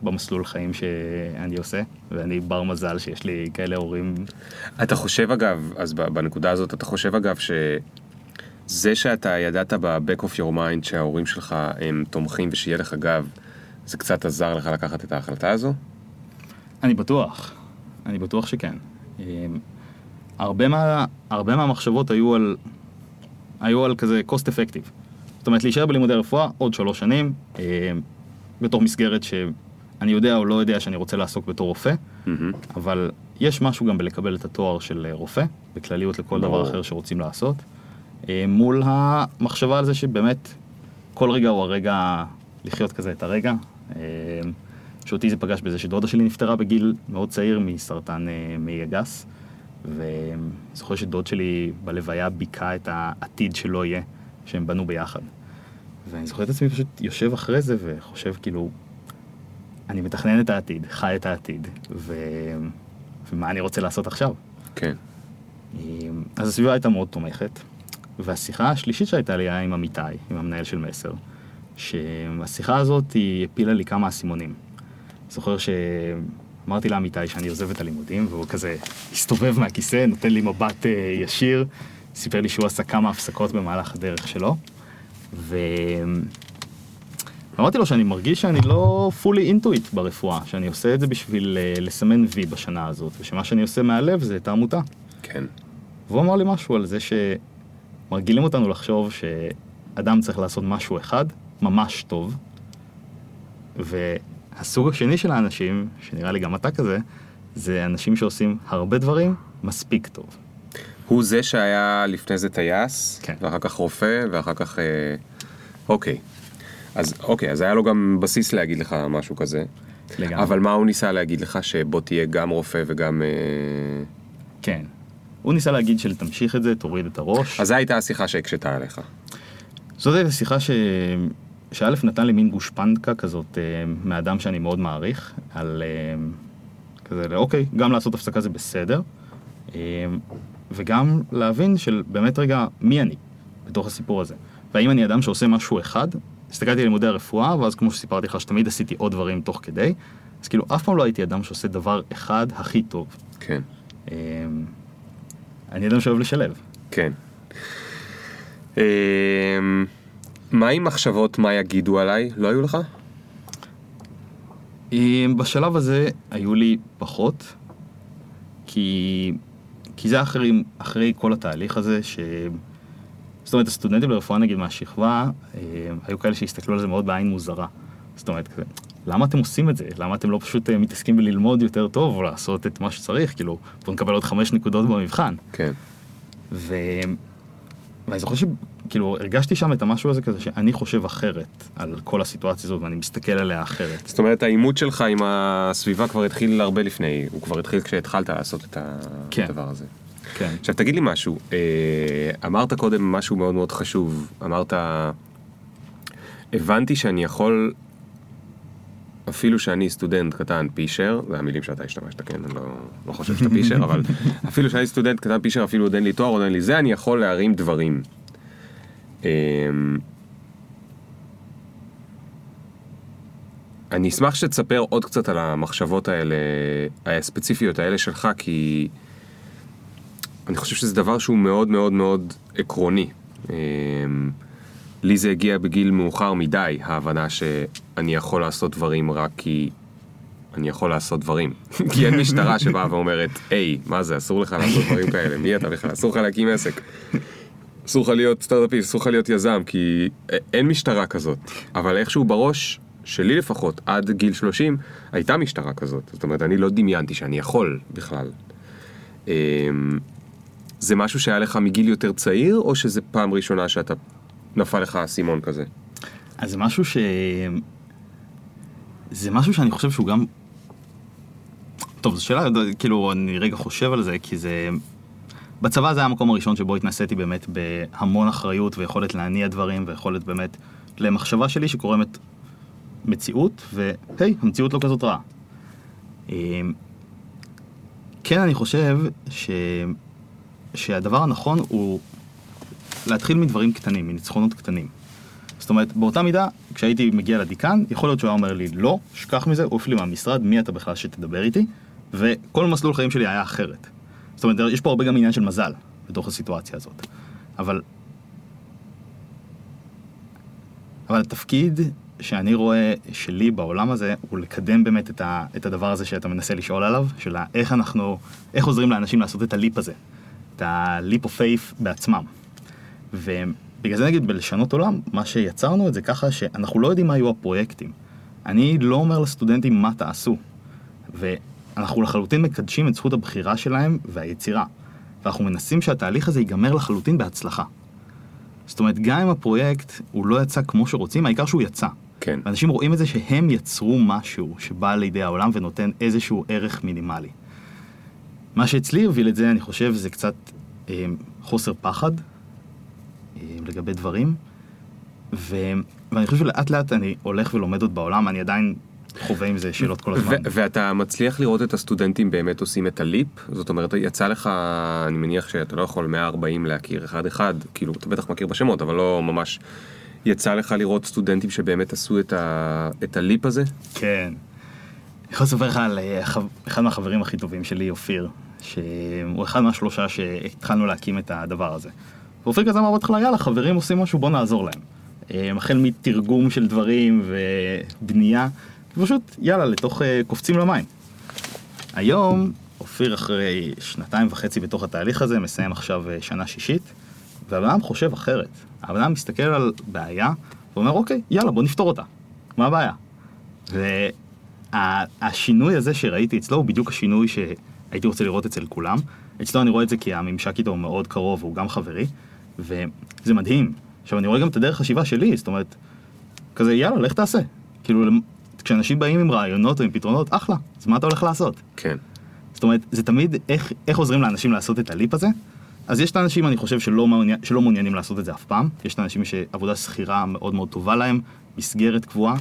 במסלול חיים שאני עושה, ואני בר מזל שיש לי כאלה הורים. אתה חושב אגב, אז בנקודה הזאת, אתה חושב אגב שזה שאתה ידעת ב-back of your mind שההורים שלך הם תומכים ושיהיה לך גב, זה קצת עזר לך לקחת את ההחלטה הזו? אני בטוח, אני בטוח שכן. אה, הרבה, מה, הרבה מהמחשבות היו על, היו על כזה cost effective. זאת אומרת, להישאר בלימודי רפואה עוד שלוש שנים, אה, בתור מסגרת שאני יודע או לא יודע שאני רוצה לעסוק בתור רופא, מהמם. אבל יש משהו גם בלקבל את התואר של אה, רופא, בכלליות לכל דבר. אחר שרוצים לעשות, מול המחשבה על זה שבאמת כל רגע הוא הרגע לחיות כזה את הרגע. אה, שאותי זה פגש בזה שדודה שלי נפטרה בגיל מאוד צעיר מסרטן אה, מעי הגס, ואני זוכר שדוד שלי בלוויה ביכה את העתיד שלא יהיה, שהם בנו ביחד. ואני זוכר את עצמי פשוט יושב אחרי זה וחושב כאילו, אני מתכנן את העתיד, חי את העתיד, ו... ומה אני רוצה לעשות עכשיו. כן. אז הסביבה הייתה מאוד תומכת, והשיחה השלישית שהייתה לי היה עם אמיתי, עם המנהל של מסר, שהשיחה הזאת היא הפילה לי כמה אסימונים. זוכר שאמרתי לאמיתי שאני עוזב את הלימודים, והוא כזה הסתובב מהכיסא, נותן לי מבט אה, ישיר, סיפר לי שהוא עשה כמה הפסקות במהלך הדרך שלו, ו... אמרתי לו שאני מרגיש שאני לא fully intuit ברפואה, שאני עושה את זה בשביל אה, לסמן וי בשנה הזאת, ושמה שאני עושה מהלב זה את העמותה. כן. והוא אמר לי משהו על זה שמרגילים אותנו לחשוב שאדם צריך לעשות משהו אחד, ממש טוב, והסוג השני של האנשים, שנראה לי גם אתה כזה, זה אנשים שעושים הרבה דברים מספיק טוב. הוא זה שהיה לפני זה טייס, כן. ואחר כך רופא, ואחר כך... אה, אוקיי. אז אוקיי, אז היה לו גם בסיס להגיד לך משהו כזה. לגמרי. אבל מה הוא ניסה להגיד לך? שבוא תהיה גם רופא וגם... אה, כן. הוא ניסה להגיד של תמשיך את זה, תוריד את הראש. אז זו הייתה השיחה שהקשתה עליך. זאת הייתה שיחה ש... שא' נתן לי מין גושפנקה כזאת אה, מאדם שאני מאוד מעריך, על אה, כזה, אוקיי, גם לעשות הפסקה זה בסדר, אה, וגם להבין של באמת רגע, מי אני בתוך הסיפור הזה. והאם אני אדם שעושה משהו אחד, הסתכלתי על לימודי הרפואה, ואז כמו שסיפרתי לך, שתמיד עשיתי עוד דברים תוך כדי, אז כאילו אף פעם לא הייתי אדם שעושה דבר אחד הכי טוב. כן. אה, אני אדם שאוהב לשלב. כן. מה עם מחשבות מה יגידו עליי? לא היו לך? אה, בשלב הזה היו לי פחות, כי, כי זה אחרי, אחרי כל התהליך הזה, ש... זאת אומרת, הסטודנטים לרפואה נגיד מהשכבה, אה, היו כאלה שהסתכלו על זה מאוד בעין מוזרה. זאת אומרת, כזה, למה אתם עושים את זה? למה אתם לא פשוט אה, מתעסקים בללמוד יותר טוב או לעשות את מה שצריך? כאילו, בואו נקבל עוד חמש נקודות במבחן. כן. ו... ואני זוכר שכאילו הרגשתי שם את המשהו הזה כזה שאני חושב אחרת על כל הסיטואציה הזאת ואני מסתכל עליה אחרת. זאת אומרת, העימות שלך עם הסביבה כבר התחיל הרבה לפני, הוא כבר התחיל כשהתחלת לעשות את כן. הדבר הזה. כן. עכשיו תגיד לי משהו, אה, אמרת קודם משהו מאוד מאוד חשוב, אמרת, הבנתי שאני יכול, אפילו שאני סטודנט קטן פישר, זה המילים שאתה השתמשת, כן, אני לא, לא חושב שאתה פישר, אבל אפילו שאני סטודנט קטן פישר, אפילו עוד אין לי תואר, עוד אין לי זה, אני יכול להרים דברים. אה, אני אשמח שתספר עוד קצת על המחשבות האלה, הספציפיות האלה שלך, כי אני חושב שזה דבר שהוא מאוד מאוד מאוד עקרוני. לי זה הגיע בגיל מאוחר מדי, ההבנה שאני יכול לעשות דברים רק כי אני יכול לעשות דברים. כי אין משטרה שבאה ואומרת, היי, מה זה, אסור לך לעשות דברים כאלה, מי אתה בכלל, אסור לך להקים עסק. אסור לך להיות סטארט-אפיסט, אסור לך להיות יזם, כי אין משטרה כזאת. אבל איכשהו בראש, שלי לפחות, עד גיל 30, הייתה משטרה כזאת. זאת אומרת, אני לא דמיינתי שאני יכול בכלל. אמ, זה משהו שהיה לך מגיל יותר צעיר, או שזה פעם ראשונה שאתה נפל לך אסימון כזה? אז זה משהו ש... זה משהו שאני חושב שהוא גם טוב, זו שאלה, כאילו, אני רגע חושב על זה, כי זה... בצבא זה היה המקום הראשון שבו התנסיתי באמת בהמון אחריות ויכולת להניע דברים ויכולת באמת למחשבה שלי שקורמת מציאות, והי, המציאות לא כזאת רעה. אמ, כן, אני חושב ש... שהדבר הנכון הוא להתחיל מדברים קטנים, מניצחונות קטנים. זאת אומרת, באותה מידה, כשהייתי מגיע לדיקן, יכול להיות שהוא היה אומר לי, לא, שכח מזה, עוף לי מהמשרד, מי אתה בכלל שתדבר איתי? וכל מסלול חיים שלי היה אחרת. זאת אומרת, יש פה הרבה גם עניין של מזל בתוך הסיטואציה הזאת. אבל... אבל התפקיד שאני רואה שלי בעולם הזה, הוא לקדם באמת את, ה, את הדבר הזה שאתה מנסה לשאול עליו, של איך אנחנו, איך עוזרים לאנשים לעשות את הליפ הזה, את הליפ אוף פייף בעצמם. ובגלל זה נגיד בלשנות עולם, מה שיצרנו את זה ככה שאנחנו לא יודעים מה יהיו הפרויקטים. אני לא אומר לסטודנטים מה תעשו. ואנחנו לחלוטין מקדשים את זכות הבחירה שלהם והיצירה. ואנחנו מנסים שהתהליך הזה ייגמר לחלוטין בהצלחה. זאת אומרת, גם אם הפרויקט הוא לא יצא כמו שרוצים, העיקר שהוא יצא. כן. אנשים רואים את זה שהם יצרו משהו שבא לידי העולם ונותן איזשהו ערך מינימלי. מה שאצלי הוביל את זה, אני חושב, זה קצת אה, חוסר פחד לגבי דברים, ו, ואני חושב שלאט לאט אני הולך ולומד עוד בעולם, אני עדיין חווה עם זה שאלות כל הזמן. ואתה מצליח לראות את הסטודנטים באמת עושים את הליפ? זאת אומרת, יצא לך, אני מניח שאתה לא יכול 140 להכיר אחד-אחד, כאילו, אתה בטח מכיר בשמות, אבל לא ממש... יצא לך לראות סטודנטים שבאמת עשו את, ה... את הליפ הזה? כן. אני יכול לספר לך על אה, אחד מהחברים הכי טובים שלי, אופיר, שהוא אחד מהשלושה שהתחלנו להקים את הדבר הזה. ואופיר כזה אמר בהתחלה, יאללה, חברים עושים משהו, בוא נעזור להם. אה, החל מתרגום של דברים ובנייה, ופשוט, יאללה, לתוך אה, קופצים למים. היום, אופיר אחרי שנתיים וחצי בתוך התהליך הזה, מסיים עכשיו שנה שישית, והבן אדם חושב אחרת. הבן אדם מסתכל על בעיה ואומר, אוקיי, יאללה, בוא נפתור אותה. מה הבעיה? והשינוי הזה שראיתי אצלו הוא בדיוק השינוי שהייתי רוצה לראות אצל כולם. אצלו אני רואה את זה כי הממשק איתו הוא מאוד קרוב, הוא גם חברי, וזה מדהים. עכשיו, אני רואה גם את הדרך חשיבה שלי, זאת אומרת, כזה, יאללה, לך תעשה. כאילו, כשאנשים באים עם רעיונות או עם פתרונות, אחלה, אז מה אתה הולך לעשות? כן. זאת אומרת, זה תמיד איך, איך עוזרים לאנשים לעשות את הליפ הזה, אז יש את האנשים, אני חושב, שלא, מעוניין, שלא מעוניינים לעשות את זה אף פעם. יש את האנשים שעבודה שכירה מאוד מאוד טובה להם, מסגרת קבועה,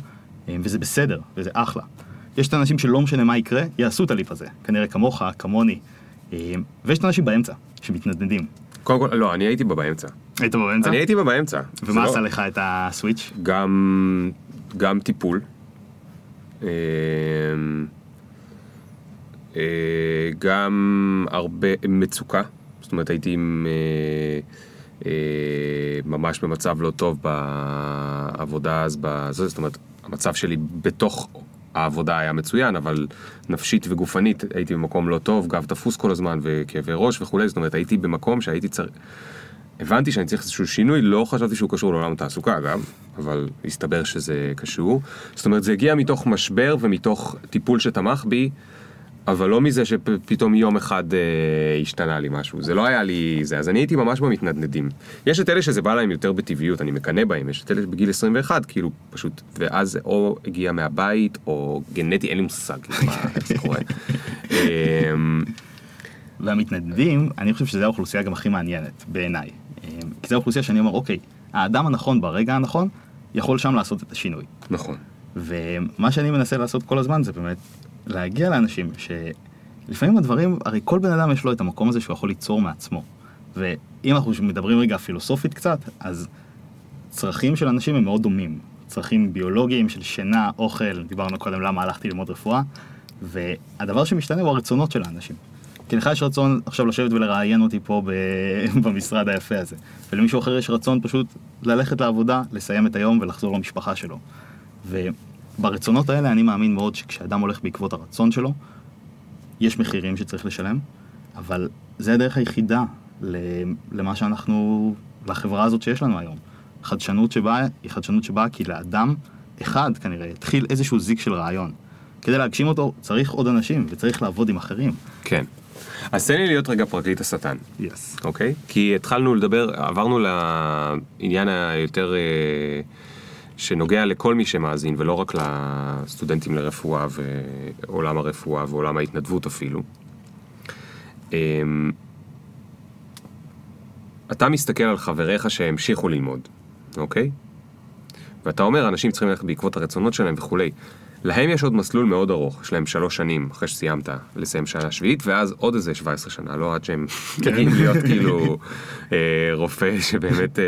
אה, וזה בסדר, וזה אחלה. יש את האנשים שלא משנה מה יקרה, יעשו את הליפ הזה. כנראה כמוך, כמוני. אה, ויש את האנשים באמצע, שמתנדנדים. קודם כל, לא, אני הייתי בה באמצע. היית בה באמצע? אני הייתי בה באמצע. ומה לא- עשה לך את הסוויץ'? גם, גם טיפול. אה, גם הרבה מצוקה. זאת אומרת, הייתי עם, אה, אה, ממש במצב לא טוב בעבודה אז, בזה, זאת אומרת, המצב שלי בתוך העבודה היה מצוין, אבל נפשית וגופנית הייתי במקום לא טוב, גב תפוס כל הזמן וכאבי ראש וכולי, זאת אומרת, הייתי במקום שהייתי צריך... הבנתי שאני צריך איזשהו שינוי, לא חשבתי שהוא קשור לעולם התעסוקה אגב, אבל הסתבר שזה קשור. זאת אומרת, זה הגיע מתוך משבר ומתוך טיפול שתמך בי. אבל לא מזה שפתאום יום אחד אה, השתנה לי משהו, זה לא היה לי זה, אז אני הייתי ממש במתנדנדים. יש את אלה שזה בא להם יותר בטבעיות, אני מקנא בהם, יש את אלה בגיל 21, כאילו, פשוט, ואז זה או הגיע מהבית, או גנטי, אין לי מושג, מה, איך זה קורה. אמ, והמתנדבים, אני חושב שזו האוכלוסייה גם הכי מעניינת, בעיניי. אמ, כי זו האוכלוסייה שאני אומר, אוקיי, האדם הנכון ברגע הנכון, יכול שם לעשות את השינוי. נכון. ומה שאני מנסה לעשות כל הזמן זה באמת להגיע לאנשים שלפעמים הדברים, הרי כל בן אדם יש לו את המקום הזה שהוא יכול ליצור מעצמו. ואם אנחנו מדברים רגע פילוסופית קצת, אז צרכים של אנשים הם מאוד דומים. צרכים ביולוגיים של שינה, אוכל, דיברנו קודם למה הלכתי ללמוד רפואה, והדבר שמשתנה הוא הרצונות של האנשים. כי לך יש רצון עכשיו לשבת ולראיין אותי פה במשרד היפה הזה, ולמישהו אחר יש רצון פשוט ללכת לעבודה, לסיים את היום ולחזור למשפחה שלו. ברצונות האלה אני מאמין מאוד שכשאדם הולך בעקבות הרצון שלו, יש מחירים שצריך לשלם, אבל זה הדרך היחידה למה שאנחנו, לחברה הזאת שיש לנו היום. חדשנות שבאה היא חדשנות שבאה כי לאדם אחד כנראה התחיל איזשהו זיק של רעיון. כדי להגשים אותו צריך עוד אנשים וצריך לעבוד עם אחרים. כן. אז תן לי להיות רגע פרקליט השטן. יס. אוקיי? כי התחלנו לדבר, עברנו לעניין היותר... אה, שנוגע לכל מי שמאזין, ולא רק לסטודנטים לרפואה ועולם הרפואה ועולם ההתנדבות אפילו. אמ, אתה מסתכל על חבריך שהמשיכו ללמוד, אוקיי? ואתה אומר, אנשים צריכים ללכת בעקבות הרצונות שלהם וכולי. להם יש עוד מסלול מאוד ארוך, יש להם שלוש שנים אחרי שסיימת לסיים שנה שביעית, ואז עוד איזה 17 שנה, לא עד שהם מגיעים להיות כאילו אה, רופא שבאמת, אה,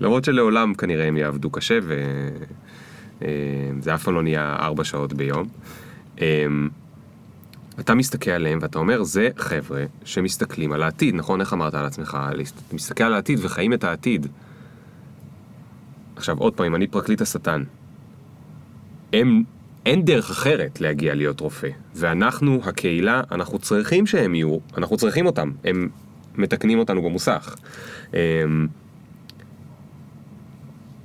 למרות שלעולם כנראה הם יעבדו קשה, וזה אף פעם לא נהיה ארבע שעות ביום. אה, אתה מסתכל עליהם ואתה אומר, זה חבר'ה שמסתכלים על העתיד, נכון? איך אמרת על עצמך? מסתכל על העתיד וחיים את העתיד. עכשיו עוד פעם, אם אני פרקליט השטן, הם, אין דרך אחרת להגיע להיות רופא. ואנחנו, הקהילה, אנחנו צריכים שהם יהיו, אנחנו צריכים אותם. הם מתקנים אותנו במוסך. אמ,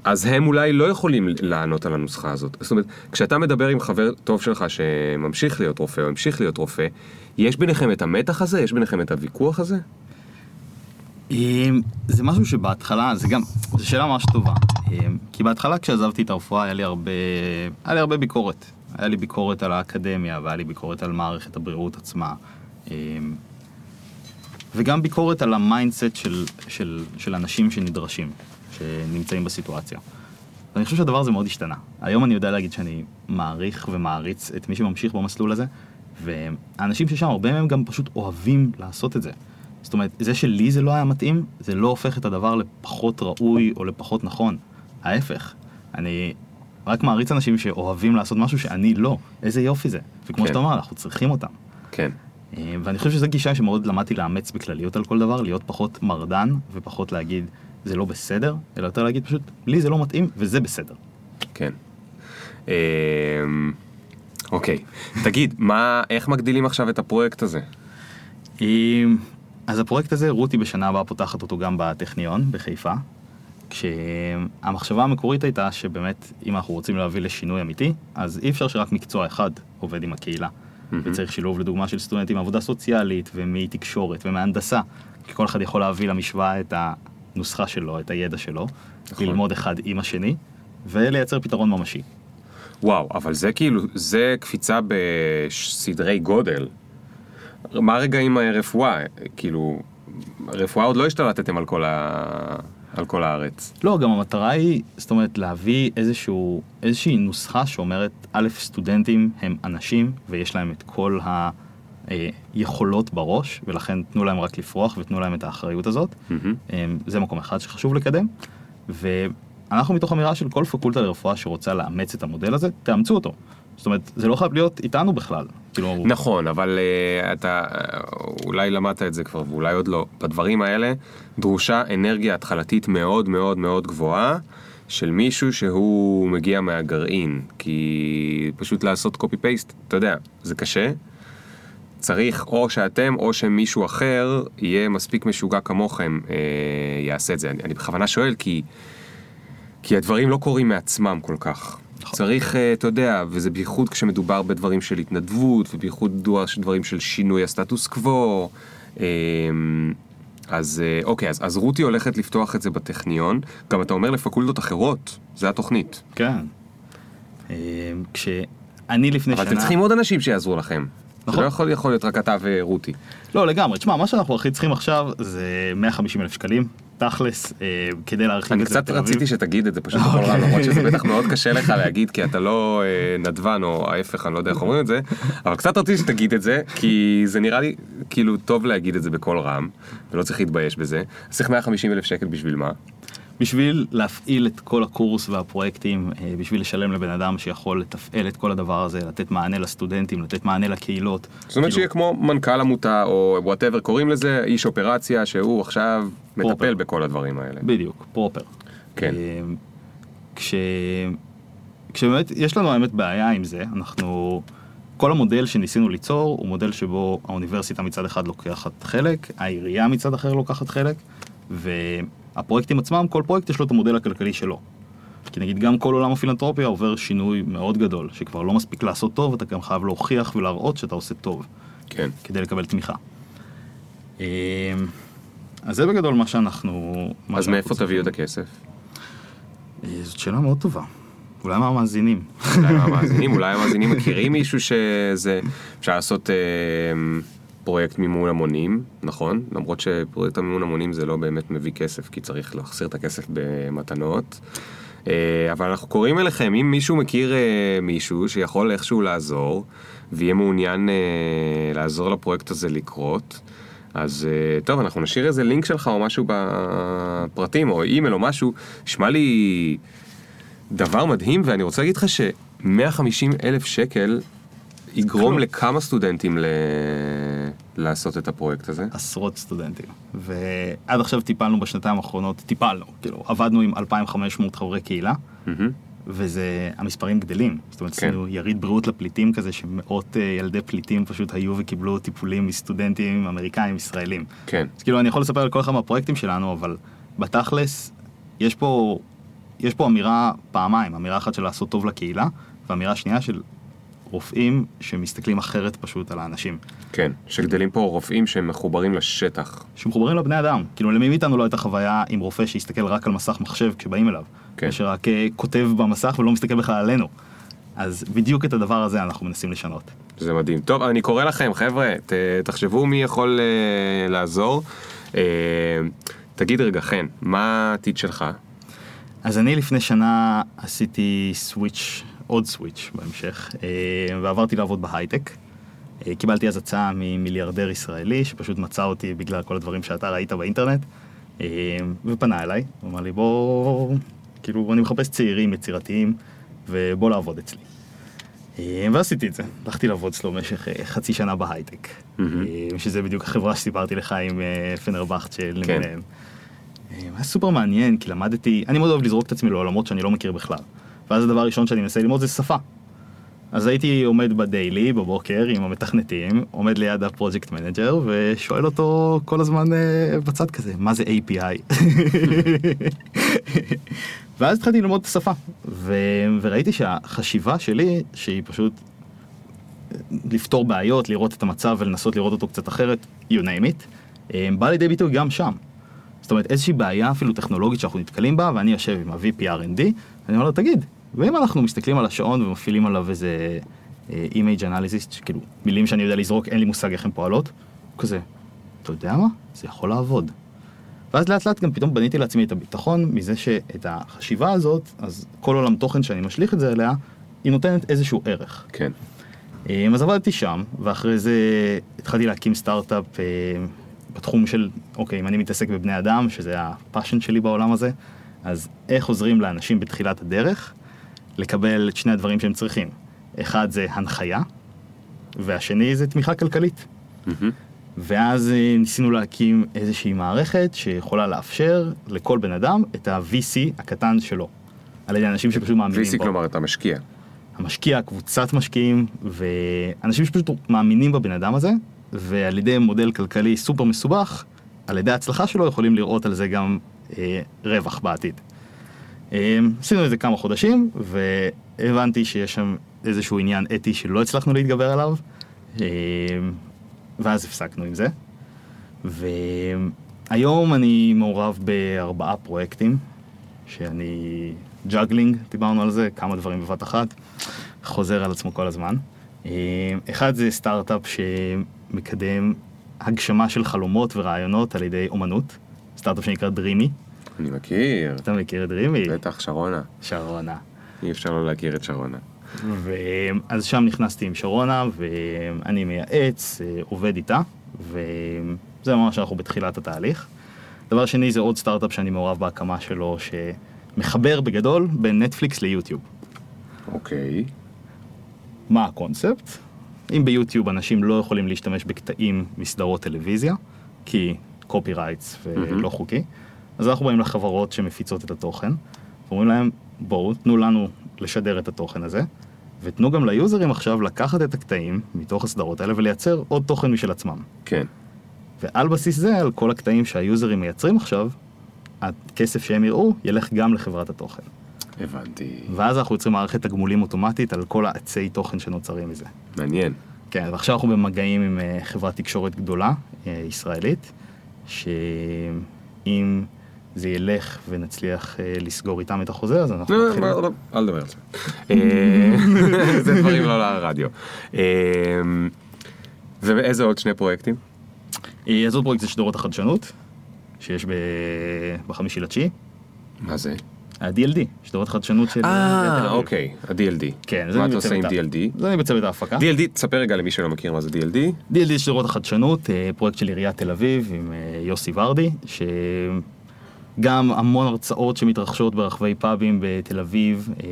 אז הם אולי לא יכולים לענות על הנוסחה הזאת. זאת אומרת, כשאתה מדבר עם חבר טוב שלך שממשיך להיות רופא או המשיך להיות רופא, יש ביניכם את המתח הזה? יש ביניכם את הוויכוח הזה? אמ, זה משהו שבהתחלה, זה גם, זו שאלה ממש טובה. אמ, כי בהתחלה כשעזבתי את הרפואה היה לי הרבה, היה לי הרבה ביקורת. היה לי ביקורת על האקדמיה והיה לי ביקורת על מערכת הבריאות עצמה. אמ, וגם ביקורת על ה mindset של, של, של אנשים שנדרשים, שנמצאים בסיטואציה. ואני חושב שהדבר הזה מאוד השתנה. היום אני יודע להגיד שאני מעריך ומעריץ את מי שממשיך במסלול הזה, והאנשים ששם, הרבה מהם גם פשוט אוהבים לעשות את זה. זאת אומרת, זה שלי זה לא היה מתאים, זה לא הופך את הדבר לפחות ראוי או לפחות נכון. ההפך. אני רק מעריץ אנשים שאוהבים לעשות משהו שאני לא. איזה יופי זה. וכמו כן. שאתה אומר, אנחנו צריכים אותם. כן. אה, ואני חושב שזו גישה שמאוד למדתי לאמץ בכלליות על כל דבר, להיות פחות מרדן ופחות להגיד זה לא בסדר, אלא יותר להגיד פשוט לי זה לא מתאים וזה בסדר. כן. אמ, אוקיי. תגיד, מה, איך מגדילים עכשיו את הפרויקט הזה? אז הפרויקט הזה, רותי בשנה הבאה פותחת אותו גם בטכניון בחיפה, כשהמחשבה המקורית הייתה שבאמת אם אנחנו רוצים להביא לשינוי אמיתי, אז אי אפשר שרק מקצוע אחד עובד עם הקהילה. וצריך שילוב לדוגמה של סטודנטים מעבודה סוציאלית ומתקשורת ומהנדסה, כי כל אחד יכול להביא למשוואה את הנוסחה שלו, את הידע שלו, נכון. ללמוד אחד עם השני, ולייצר פתרון ממשי. וואו, אבל זה כאילו, זה קפיצה בסדרי גודל. מה רגע עם הרפואה? כאילו, רפואה עוד לא השתלטתם על כל, ה... על כל הארץ. לא, גם המטרה היא, זאת אומרת, להביא איזשהו, איזושהי נוסחה שאומרת, א', סטודנטים הם אנשים ויש להם את כל היכולות בראש, ולכן תנו להם רק לפרוח ותנו להם את האחריות הזאת. אמ, זה מקום אחד שחשוב לקדם. ואנחנו מתוך אמירה של כל פקולטה לרפואה שרוצה לאמץ את המודל הזה, תאמצו אותו. זאת אומרת, זה לא חייב להיות איתנו בכלל. כאילו, נכון, אבל uh, אתה uh, אולי למדת את זה כבר ואולי עוד לא. בדברים האלה דרושה אנרגיה התחלתית מאוד מאוד מאוד גבוהה של מישהו שהוא מגיע מהגרעין. כי פשוט לעשות קופי פייסט, אתה יודע, זה קשה. צריך או שאתם או שמישהו אחר יהיה מספיק משוגע כמוכם אה, יעשה את זה. אני, אני בכוונה שואל כי, כי הדברים לא קורים מעצמם כל כך. נכון. צריך, אה, אתה יודע, וזה בייחוד כשמדובר בדברים של התנדבות, ובייחוד דברים של שינוי הסטטוס קוו. אה, אז אה, אוקיי, אז, אז רותי הולכת לפתוח את זה בטכניון, גם אתה אומר לפקולטות אחרות, זה התוכנית. כן. אמ, כשאני לפני אבל שנה... אתם צריכים עוד אנשים שיעזרו לכם. זה נכון. לא יכול, יכול להיות רק אתה ורותי. לא, לגמרי. תשמע, מה שאנחנו הכי צריכים עכשיו זה 150 אלף שקלים, תכלס, אה, כדי להרחיב אני את זה קצת לתל אביב. רציתי שתגיד את זה פשוט בכל למרות שזה בטח מאוד קשה לך להגיד כי אתה לא אה, נדבן או ההפך, אני לא יודע איך אומרים את זה, אבל קצת רציתי שתגיד את זה, כי זה נראה לי כאילו טוב להגיד את זה בקול רם, ולא צריך להתבייש בזה. צריך 150 אלף שקל בשביל מה? בשביל להפעיל את כל הקורס והפרויקטים, אה, בשביל לשלם לבן אדם שיכול לתפעל את כל הדבר הזה, לתת מענה לסטודנטים, לתת מענה לקהילות. זאת אומרת כאילו, שיהיה כמו מנכ"ל עמותה או whatever קוראים לזה, איש אופרציה שהוא עכשיו מטפל proper. בכל הדברים האלה. בדיוק, proper. כן. אה, כש... כשבאמת יש לנו האמת בעיה עם זה, אנחנו... כל המודל שניסינו ליצור הוא מודל שבו האוניברסיטה מצד אחד לוקחת חלק, העירייה מצד אחר לוקחת חלק, והפרויקטים עצמם, כל פרויקט יש לו את המודל הכלכלי שלו. כי נגיד גם כל עולם הפילנטרופיה עובר שינוי מאוד גדול, שכבר לא מספיק לעשות טוב, אתה גם חייב להוכיח ולהראות שאתה עושה טוב, כן. כדי לקבל תמיכה. אה, אז זה בגדול מה שאנחנו... מה אז מאיפה. תביאו את הכסף? אה, זאת שאלה מאוד טובה. אולי מהמאזינים. אולי המאזינים, אולי המאזינים מכירים מישהו שזה, אפשר לעשות אה, פרויקט מימון המונים, נכון? למרות שפרויקט המימון המונים זה לא באמת מביא כסף, כי צריך להחזיר את הכסף במתנות. אה, אבל אנחנו קוראים אליכם, אם מישהו מכיר אה, מישהו שיכול איכשהו לעזור, ויהיה מעוניין אה, לעזור לפרויקט הזה לקרות, אז טוב, אנחנו נשאיר איזה לינק שלך או משהו בפרטים, או אימייל או משהו, נשמע לי דבר מדהים, ואני רוצה להגיד לך ש-150 אלף שקל יגרום כלום. לכמה סטודנטים ל... לעשות את הפרויקט הזה. עשרות סטודנטים. ועד עכשיו טיפלנו בשנתיים האחרונות, טיפלנו, כאילו, עבדנו עם 2,500 חברי קהילה, מהמם. וזה, המספרים גדלים. זאת אומרת, כן. עשינו יריד בריאות לפליטים כזה, שמאות אה, ילדי פליטים פשוט היו וקיבלו טיפולים מסטודנטים אמריקאים, ישראלים. כן, אז כאילו, אני יכול לספר על כל אחד מהפרויקטים שלנו, אבל בתכלס, יש פה, יש פה אמירה פעמיים, אמירה אחת של לעשות טוב לקהילה, ואמירה שנייה של רופאים שמסתכלים אחרת פשוט על האנשים. כן, שגדלים פה רופאים שהם מחוברים לשטח. שמחוברים לבני אדם. כאילו למי מאיתנו לא הייתה חוויה עם רופא שיסתכל רק על מסך מחשב כשבאים אליו. כן. שרק אה, כותב במסך ולא מסתכל בכלל עלינו. אז בדיוק את הדבר הזה אנחנו מנסים לשנות. זה מדהים. טוב, אני קורא לכם, חבר'ה, ת, תחשבו מי יכול uh, לעזור. Uh, תגיד רגע, חן, מה העתיד שלך? אז אני לפני שנה עשיתי סוויץ', עוד סוויץ' בהמשך, אה, ועברתי לעבוד בהייטק. אה, קיבלתי אז הצעה ממיליארדר ישראלי, שפשוט מצא אותי בגלל כל הדברים שאתה ראית באינטרנט, אה, ופנה אליי, הוא אמר לי בוא, כאילו, אני מחפש צעירים יצירתיים, ובוא לעבוד אצלי. ועשיתי את זה, הלכתי לעבוד אצלו במשך חצי שנה בהייטק. אה, שזה בדיוק החברה שסיפרתי לך עם פנרבכט של כן. היה סופר מעניין, כי למדתי, אני מאוד אוהב לזרוק את עצמי לעולמות שאני לא מכיר בכלל. ואז הדבר הראשון שאני מנסה ללמוד זה שפה. אז הייתי עומד ב daily, בבוקר, עם המתכנתים, עומד ליד ה project manager, ושואל אותו כל הזמן אה, בצד כזה, מה זה API? ואז התחלתי ללמוד את השפה, ו- וראיתי שהחשיבה שלי, שהיא פשוט לפתור בעיות, לראות את המצב ולנסות לראות אותו קצת אחרת, you name it, אה, בא לידי ביטוי גם שם. זאת אומרת, איזושהי בעיה אפילו טכנולוגית שאנחנו נתקלים בה, ואני יושב עם ה-VP R&D, ואני אומר לו, תגיד, ואם אנחנו מסתכלים על השעון ומפעילים עליו איזה image analysis, כאילו, מילים שאני יודע לזרוק, אין לי מושג איך הן פועלות, הוא כזה, אתה יודע מה? זה יכול לעבוד. ואז לאט לאט גם פתאום בניתי לעצמי את הביטחון מזה שאת החשיבה הזאת, אז כל עולם תוכן שאני משליך את זה אליה, היא נותנת איזשהו ערך. כן. אה, אז עבדתי שם, ואחרי זה התחלתי להקים סטארט-אפ אה, בתחום של, אוקיי, אם אני מתעסק בבני אדם, שזה הפאשן שלי בעולם הזה, אז איך עוזרים לאנשים בתחילת הדרך לקבל את שני הדברים שהם צריכים. אחד זה הנחיה, והשני זה תמיכה כלכלית. מהמם. ואז אה, ניסינו להקים איזושהי מערכת שיכולה לאפשר לכל בן אדם את ה-VC הקטן שלו. על ידי אנשים שפשוט מאמינים VC בו. כלומר אתה משקיע. המשקיע, קבוצת משקיעים, ואנשים שפשוט מאמינים בבן אדם הזה, ועל ידי מודל כלכלי סופר מסובך, על ידי ההצלחה שלו יכולים לראות על זה גם אה, רווח בעתיד. אה, עשינו את זה כמה חודשים, והבנתי שיש שם איזשהו עניין אתי שלא הצלחנו להתגבר עליו, אה, ואז הפסקנו עם זה. והיום אני מעורב בארבעה פרויקטים, שאני juggling, דיברנו על זה, כמה דברים בבת אחת, חוזר על עצמו כל הזמן. אה, אחד זה סטארט-אפ שמקדם הגשמה של חלומות ורעיונות על ידי אומנות, סטארט-אפ שנקרא דרימי, אני מכיר. אתה מכיר את דרימי? בטח, שרונה. שרונה. אי אפשר לא להכיר את שרונה. ואז שם נכנסתי עם שרונה, ואני מייעץ, אה, עובד איתה, וזה ממש אנחנו בתחילת התהליך. דבר שני זה עוד סטארט-אפ שאני מעורב בהקמה שלו, שמחבר בגדול בין נטפליקס ליוטיוב. אוקיי. מה הקונספט? אם ביוטיוב אנשים לא יכולים להשתמש בקטעים מסדרות טלוויזיה, כי copyrights ולא מהמם. חוקי, אז אנחנו באים לחברות שמפיצות את התוכן, ואומרים להם, בואו, תנו לנו לשדר את התוכן הזה, ותנו גם ליוזרים עכשיו לקחת את הקטעים מתוך הסדרות האלה ולייצר עוד תוכן משל עצמם. כן. ועל בסיס זה, על כל הקטעים שהיוזרים מייצרים עכשיו, הכסף שהם יראו ילך גם לחברת התוכן. הבנתי. ואז אנחנו יוצרים מערכת תגמולים אוטומטית על כל העצי תוכן שנוצרים מזה. מעניין. כן, ועכשיו אנחנו במגעים עם אה, חברת תקשורת גדולה, אה, ישראלית, שאם זה ילך ונצליח אה, לסגור איתם את החוזה, אז אנחנו לא, מתחילים. לא, לא, אל תדבר על זה. אה, זה דברים לא לרדיו. אה, ואיזה עוד שני פרויקטים? אז עוד פרויקט זה שדרות החדשנות, שיש. בחמישי לתשיעי. מה זה? ה-DLD, שדרות חדשנות של... אה. אוקיי, ה-DLD. כן, זה מה אני אתה עושה עם בצוות DLD? זה אני בצוות ההפקה. DLD, תספר רגע למי שלא מכיר מה זה DLD. DLD זה שדרות החדשנות, פרויקט של עיריית תל אביב עם יוסי ורדי, שגם המון הרצאות שמתרחשות ברחבי פאבים בתל אביב, אה,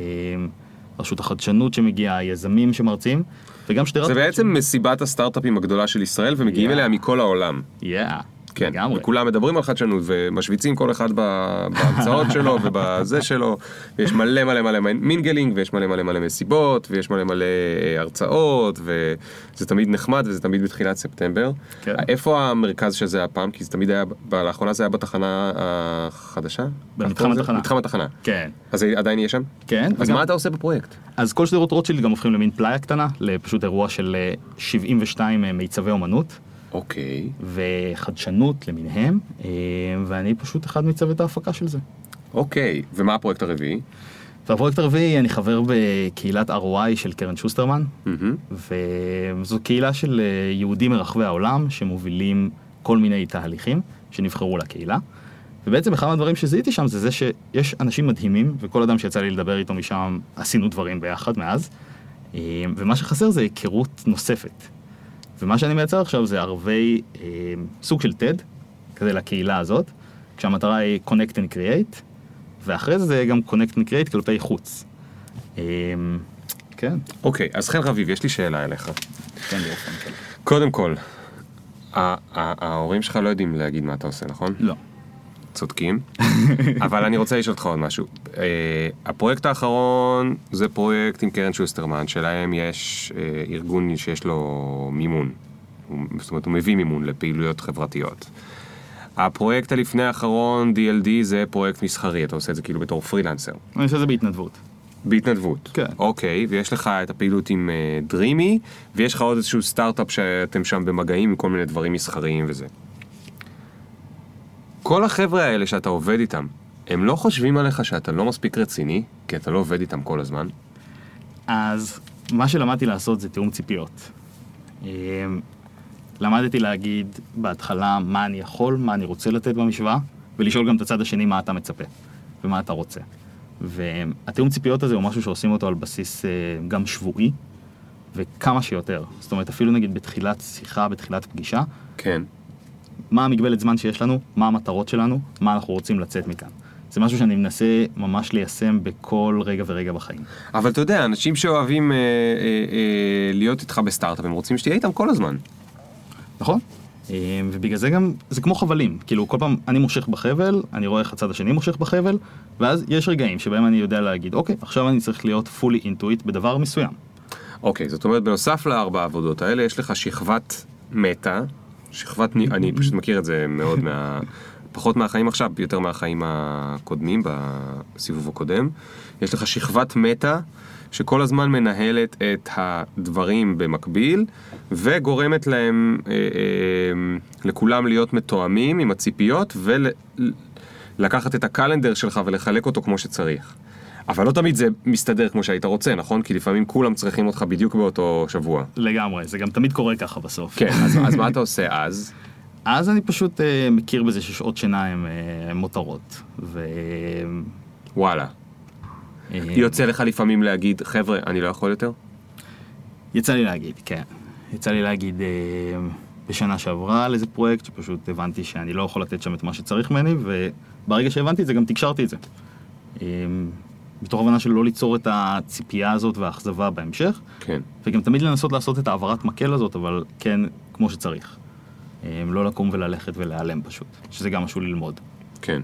רשות החדשנות שמגיעה, יזמים שמרצים, וגם שדרת... זה בעצם מסיבת הסטארט-אפים הגדולה של ישראל ומגיעים Yeah. אליה מכל העולם. yeah, כן, לגמרי. וכולם מדברים על חדשנות ומשוויצים כל אחד בהמצאות שלו ובזה שלו, ויש מלא מלא מלא mingling, ויש מלא מלא מלא מסיבות, ויש מלא מלא אה, הרצאות, וזה תמיד נחמד וזה תמיד בתחילת ספטמבר. כן. איפה המרכז של זה הפעם? כי זה תמיד היה, לאחרונה זה היה בתחנה החדשה? במתחם? התחנה. מתחם התחנה. כן, אז זה עדיין יהיה שם? כן. אז וגם- מה אתה עושה בפרויקט? אז כל שדרות רוטשילד גם הופכים למין פלאיה קטנה, לפשוט אירוע של אה, 72 מיצבי אומנות. אוקיי. וחדשנות למיניהם, אה, ואני פשוט אחד מצוות ההפקה של זה. אוקיי, ומה הפרויקט הרביעי? והפרויקט הרביעי, אני חבר בקהילת ROI של קרן שוסטרמן, מהמם. וזו קהילה של אה, יהודים מרחבי העולם שמובילים כל מיני תהליכים שנבחרו לקהילה. ובעצם אחד מהדברים שזיהיתי שם זה זה שיש אנשים מדהימים, וכל אדם שיצא לי לדבר איתו משם עשינו דברים ביחד מאז, אה, ומה שחסר זה היכרות נוספת. ומה שאני מייצר עכשיו זה ערבי אה, סוג של TED, כזה לקהילה הזאת, כשהמטרה היא Connect and Create, ואחרי זה זה גם Connect and Create כלפי חוץ. אה, כן, אוקיי, אז חן רביב, יש לי שאלה אליך. כן, באופן כזה. קודם כל, ההורים שלך לא יודעים להגיד מה אתה עושה, נכון? לא. צודקים. אבל אני רוצה לשאול אותך עוד משהו. Uh, הפרויקט האחרון זה פרויקט עם קרן שוסטרמן, שלהם יש uh, ארגון שיש לו מימון. הוא, זאת אומרת, הוא מביא מימון לפעילויות חברתיות. הפרויקט הלפני האחרון, DLD, זה פרויקט מסחרי, אתה עושה את זה כאילו בתור פרילנסר. אני עושה את זה בהתנדבות. בהתנדבות. כן. אוקיי, ויש לך את הפעילות עם דרימי, ויש לך עוד איזשהו סטארט-אפ שאתם שם במגעים עם כל מיני דברים מסחריים וזה. כל החבר'ה האלה שאתה עובד איתם, הם לא חושבים עליך שאתה לא מספיק רציני, כי אתה לא עובד איתם כל הזמן? אז מה שלמדתי לעשות זה תיאום ציפיות. אמ, למדתי להגיד בהתחלה מה אני יכול, מה אני רוצה לתת במשוואה, ולשאול גם את הצד השני מה אתה מצפה ומה אתה רוצה. והתיאום ציפיות הזה הוא משהו שעושים אותו על בסיס אה, גם שבועי, וכמה שיותר. זאת אומרת, אפילו נגיד בתחילת שיחה, בתחילת פגישה, כן. מה המגבלת זמן שיש לנו, מה המטרות שלנו, מה אנחנו רוצים לצאת מכאן. זה משהו שאני מנסה ממש ליישם בכל רגע ורגע בחיים. אבל אתה יודע, אנשים שאוהבים אה, אה, אה, להיות איתך בסטארט-אפ, הם רוצים שתהיה איתם כל הזמן. נכון? אה, ובגלל זה גם, זה כמו חבלים, כאילו כל פעם אני מושך בחבל, אני רואה איך הצד השני מושך בחבל, ואז יש רגעים שבהם אני יודע להגיד, אוקיי, עכשיו אני צריך להיות fully into it בדבר מסוים. אוקיי, זאת אומרת, בנוסף לארבע העבודות האלה, יש לך שכבת מטה, שכבת, ני- אני פשוט מכיר את זה מאוד מה... פחות מהחיים עכשיו, יותר מהחיים הקודמים, בסיבוב הקודם. יש לך שכבת מטה, שכל הזמן מנהלת את הדברים במקביל, וגורמת להם, אה, אה, לכולם להיות מתואמים עם הציפיות, ולקחת את הקלנדר שלך ולחלק אותו כמו שצריך. אבל לא תמיד זה מסתדר כמו שהיית רוצה, נכון? כי לפעמים כולם צריכים אותך בדיוק באותו שבוע. לגמרי, זה גם תמיד קורה ככה בסוף. כן, אז, אז מה אתה עושה אז? אז אני פשוט אה, מכיר בזה ששעות שינה הן אה, מותרות. ו... וואלה. אה, יוצא לך לפעמים להגיד, חבר'ה, אני לא יכול יותר? יצא לי להגיד, כן. יצא לי להגיד אה, בשנה שעברה על איזה פרויקט שפשוט הבנתי שאני לא יכול לתת שם את מה שצריך ממני, וברגע שהבנתי את זה גם תקשרתי את זה. אה, מתוך הבנה של לא ליצור את הציפייה הזאת והאכזבה בהמשך, כן. וגם תמיד לנסות לעשות את העברת מקל הזאת, אבל כן כמו שצריך. אה, לא לקום וללכת ולהיעלם פשוט, שזה גם משהו ללמוד. כן.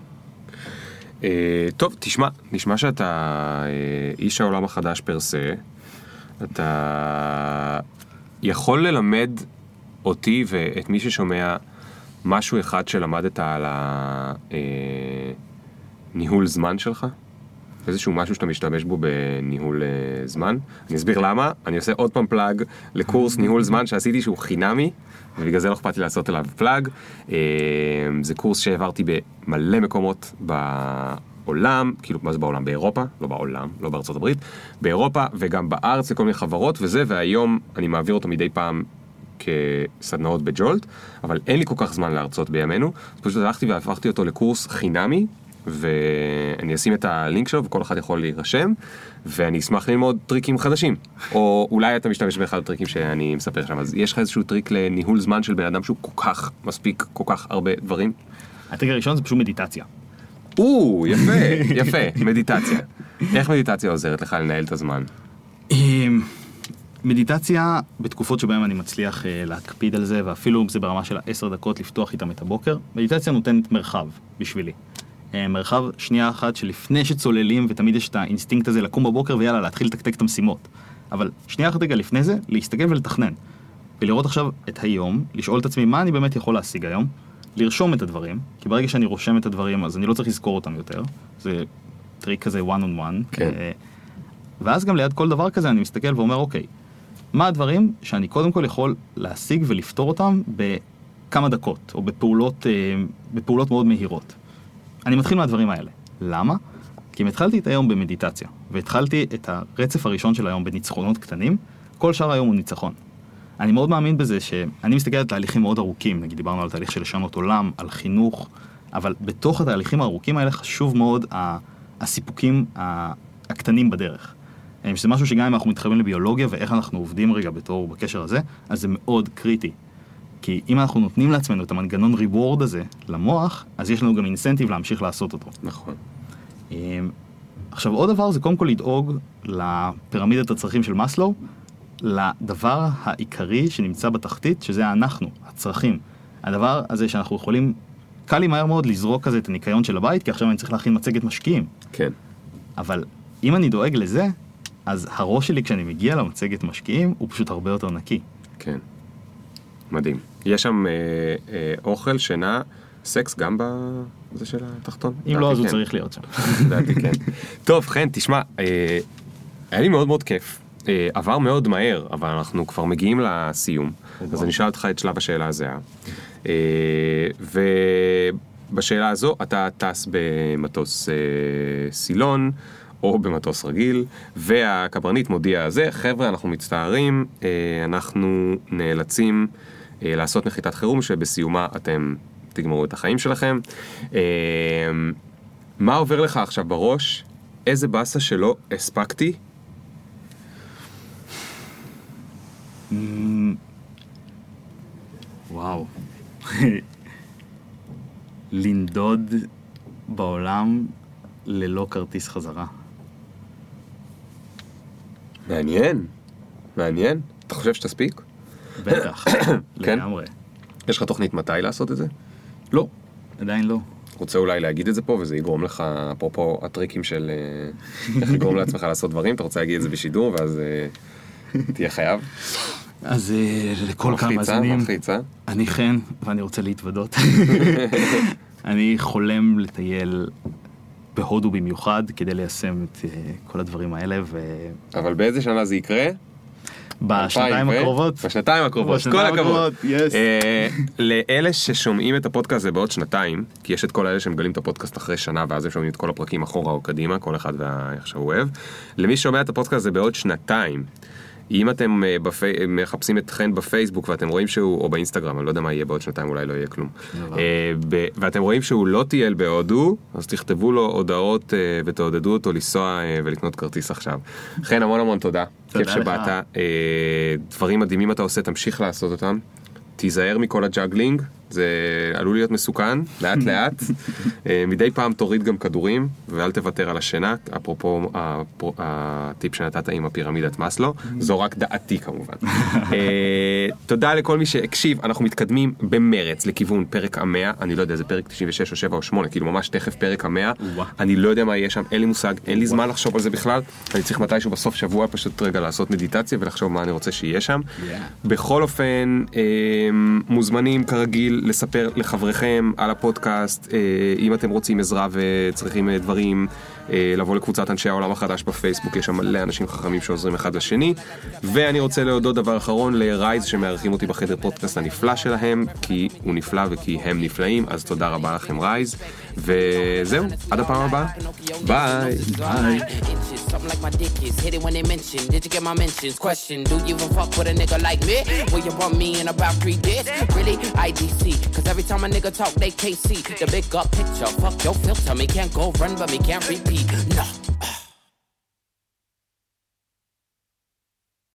אה, טוב, תשמע, נשמע שאתה אה, איש העולם החדש פר סה. אתה יכול ללמד אותי ואת מי ששומע משהו אחד שלמדת על הניהול זמן שלך? איזשהו משהו שאתה משתמש בו בניהול אה, זמן. אני אסביר למה, אני עושה עוד פעם פלאג לקורס ניהול זמן שעשיתי שהוא חינמי, ובגלל זה לא אכפת לי לעשות עליו פלאג. אה, זה קורס שהעברתי במלא מקומות בעולם, כאילו מה זה בעולם? באירופה, לא בעולם, לא בארצות הברית, באירופה וגם בארץ לכל מיני חברות וזה, והיום אני מעביר אותו מדי פעם כסדנאות בג'ולט, אבל אין לי כל כך זמן להרצות בימינו, אז פשוט הלכתי והפכתי אותו לקורס חינמי, ואני אשים את הלינק שלו וכל אחד יכול להירשם, ואני אשמח ללמוד טריקים חדשים. או אולי אתה משתמש באחד הטריקים שאני מספר שם, אז יש לך איזשהו טריק לניהול זמן של בן אדם שהוא כל כך מספיק, כל כך הרבה דברים? הטריק הראשון זה פשוט מדיטציה. או, יפה, יפה, מדיטציה. איך מדיטציה עוזרת לך לנהל את הזמן? אמ, מדיטציה בתקופות שבהן אני מצליח אה, להקפיד על זה, ואפילו אם זה ברמה של העשר דקות לפתוח איתם את הבוקר, מדיטציה נותנת מרחב בשבילי. אה, מרחב שנייה אחת שלפני שצוללים, ותמיד יש את האינסטינקט הזה לקום בבוקר ויאללה, להתחיל לתקתק את המשימות. אבל שנייה אחת רגע לפני זה, להסתכל ולתכנן. ולראות עכשיו את היום, לשאול את עצמי מה אני באמת יכול להשיג היום, לרשום את הדברים, כי ברגע שאני רושם את הדברים אז אני לא צריך לזכור אותם יותר. זה טריק כזה one on one. כן. אה, ואז גם ליד כל דבר כזה אני מסתכל ואומר, אוקיי, מה הדברים שאני קודם כל יכול להשיג ולפתור אותם בכמה דקות, או בפעולות, אה, בפעולות מאוד מהירות. אני מתחיל מהדברים האלה. למה? כי אם התחלתי את היום במדיטציה, והתחלתי את הרצף הראשון של היום בניצחונות קטנים, כל שאר היום הוא ניצחון. אני מאוד מאמין בזה שאני מסתכל על תהליכים מאוד ארוכים, נגיד דיברנו על תהליך של לשנות עולם, על חינוך, אבל בתוך התהליכים הארוכים האלה חשוב מאוד הסיפוקים הקטנים בדרך. אה, שזה משהו שגם אם אנחנו מתחברים לביולוגיה ואיך אנחנו עובדים רגע בתור בקשר הזה, אז זה מאוד קריטי. כי אם אנחנו נותנים לעצמנו את המנגנון ריוורד הזה למוח, אז יש לנו גם אינסנטיב להמשיך לעשות אותו. נכון. אמ, עכשיו עוד דבר זה קודם כל לדאוג לפירמידת הצרכים של מאסלו, לדבר העיקרי שנמצא בתחתית, שזה אנחנו, הצרכים. הדבר הזה שאנחנו יכולים, קל לי מהר מאוד לזרוק כזה את הניקיון של הבית, כי עכשיו אני צריך להכין מצגת משקיעים. כן. אבל אם אני דואג לזה, אז הראש שלי כשאני מגיע למצגת משקיעים, הוא פשוט הרבה יותר נקי. כן. מדהים. יש שם אה, אה, אוכל, שינה, סקס גם בזה של התחתון? אם לא, אז הוא כן. צריך להיות שם. לדעתי כן. טוב, חן, תשמע, אה, היה לי מאוד מאוד כיף. אה, עבר מאוד מהר, אבל אנחנו כבר מגיעים לסיום. אז אני אשאל אותך את שלב השאלה הזהה. אה, ובשאלה הזו, אתה טס במטוס אה, סילון. או במטוס רגיל, והקברניט מודיע זה, חבר'ה, אנחנו מצטערים, אה, אנחנו נאלצים אה, לעשות נחיתת חירום שבסיומה אתם תגמרו את החיים שלכם. אה, מה עובר לך עכשיו בראש? איזה באסה שלא הספקתי? אמ, וואו. לנדוד בעולם ללא כרטיס חזרה. מעניין, מעניין. אתה חושב שתספיק? בטח, כן? לגמרי. יש לך תוכנית מתי לעשות את זה? לא, עדיין לא. רוצה אולי להגיד את זה פה וזה יגרום לך, אפרופו הטריקים של אה, איך לגרום לעצמך לעשות דברים, אתה רוצה להגיד את זה בשידור ואז אה, תהיה חייב? אז אה, לכל כמה? מאזינים? אני חן, ואני רוצה להתוודות. אני חולם לטייל בהודו במיוחד, כדי ליישם את כל הדברים האלה, אבל באיזה שנה זה יקרה? ובשנתיים 2000 ו- הקרובות, בשנתיים הקרובות, כל בשנתיים הכבוד. yes. אה, לאלה ששומעים את הפודקאסט הזה בעוד שנתיים, כי יש את כל האלה שמגלים את הפודקאסט אחרי שנה ואז הם שומעים את כל הפרקים אחורה או קדימה, כל אחד ואיך שהוא אוהב. למי ששומע את הפודקאסט הזה בעוד שנתיים, אם אתם אה, בפי... מחפשים את חן בפייסבוק ואתם רואים שהוא, או באינסטגרם, אני לא יודע מה יהיה בעוד שנתיים, אולי לא יהיה כלום. אה, ב... ואתם רואים שהוא לא טייל בהודו, אז תכתבו לו הודעות אה, ותעודדו אותו לנסוע ולקנות כרטיס עכשיו. חן, המון המון תודה. תודה כיף לך. שבאת. דברים מדהימים אתה עושה, תמשיך לעשות אותם. תיזהר מכל ה juggling, זה עלול להיות מסוכן, לאט לאט. אה, מדי פעם תוריד גם כדורים, ואל תוותר על השינה, אפרופו הטיפ שנתת עם הפירמידת מאסלו, זו רק דעתי כמובן. אה, תודה לכל מי שהקשיב, אנחנו מתקדמים במרץ לכיוון פרק המאה, אני לא יודע, זה פרק 96 או 7 או 8, כאילו ממש תכף פרק המאה. אני לא יודע מה יהיה שם, אין לי מושג, אין לי זמן לחשוב על זה בכלל, אני צריך מתישהו בסוף שבוע פשוט רגע לעשות מדיטציה ולחשוב מה אני רוצה שיהיה שם. בכל אופן, אה, מוזמנים כרגיל לספר לחבריכם על הפודקאסט, אה, אם אתם רוצים עזרה וצריכים אה, דברים, לבוא לקבוצת אנשי העולם החדש בפייסבוק, יש שם מלא אנשים חכמים שעוזרים אחד לשני. ואני רוצה להודות דבר אחרון לרייז שמארחים אותי בחדר פודקאסט הנפלא שלהם, כי הוא נפלא וכי הם נפלאים, אז תודה רבה לכם רייז. וזהו, עד הפעם הבאה. ביי. ביי. Cause every time a nigga talk, they can't see the big up picture. Fuck your filter, me can't go run, but me can't repeat. No.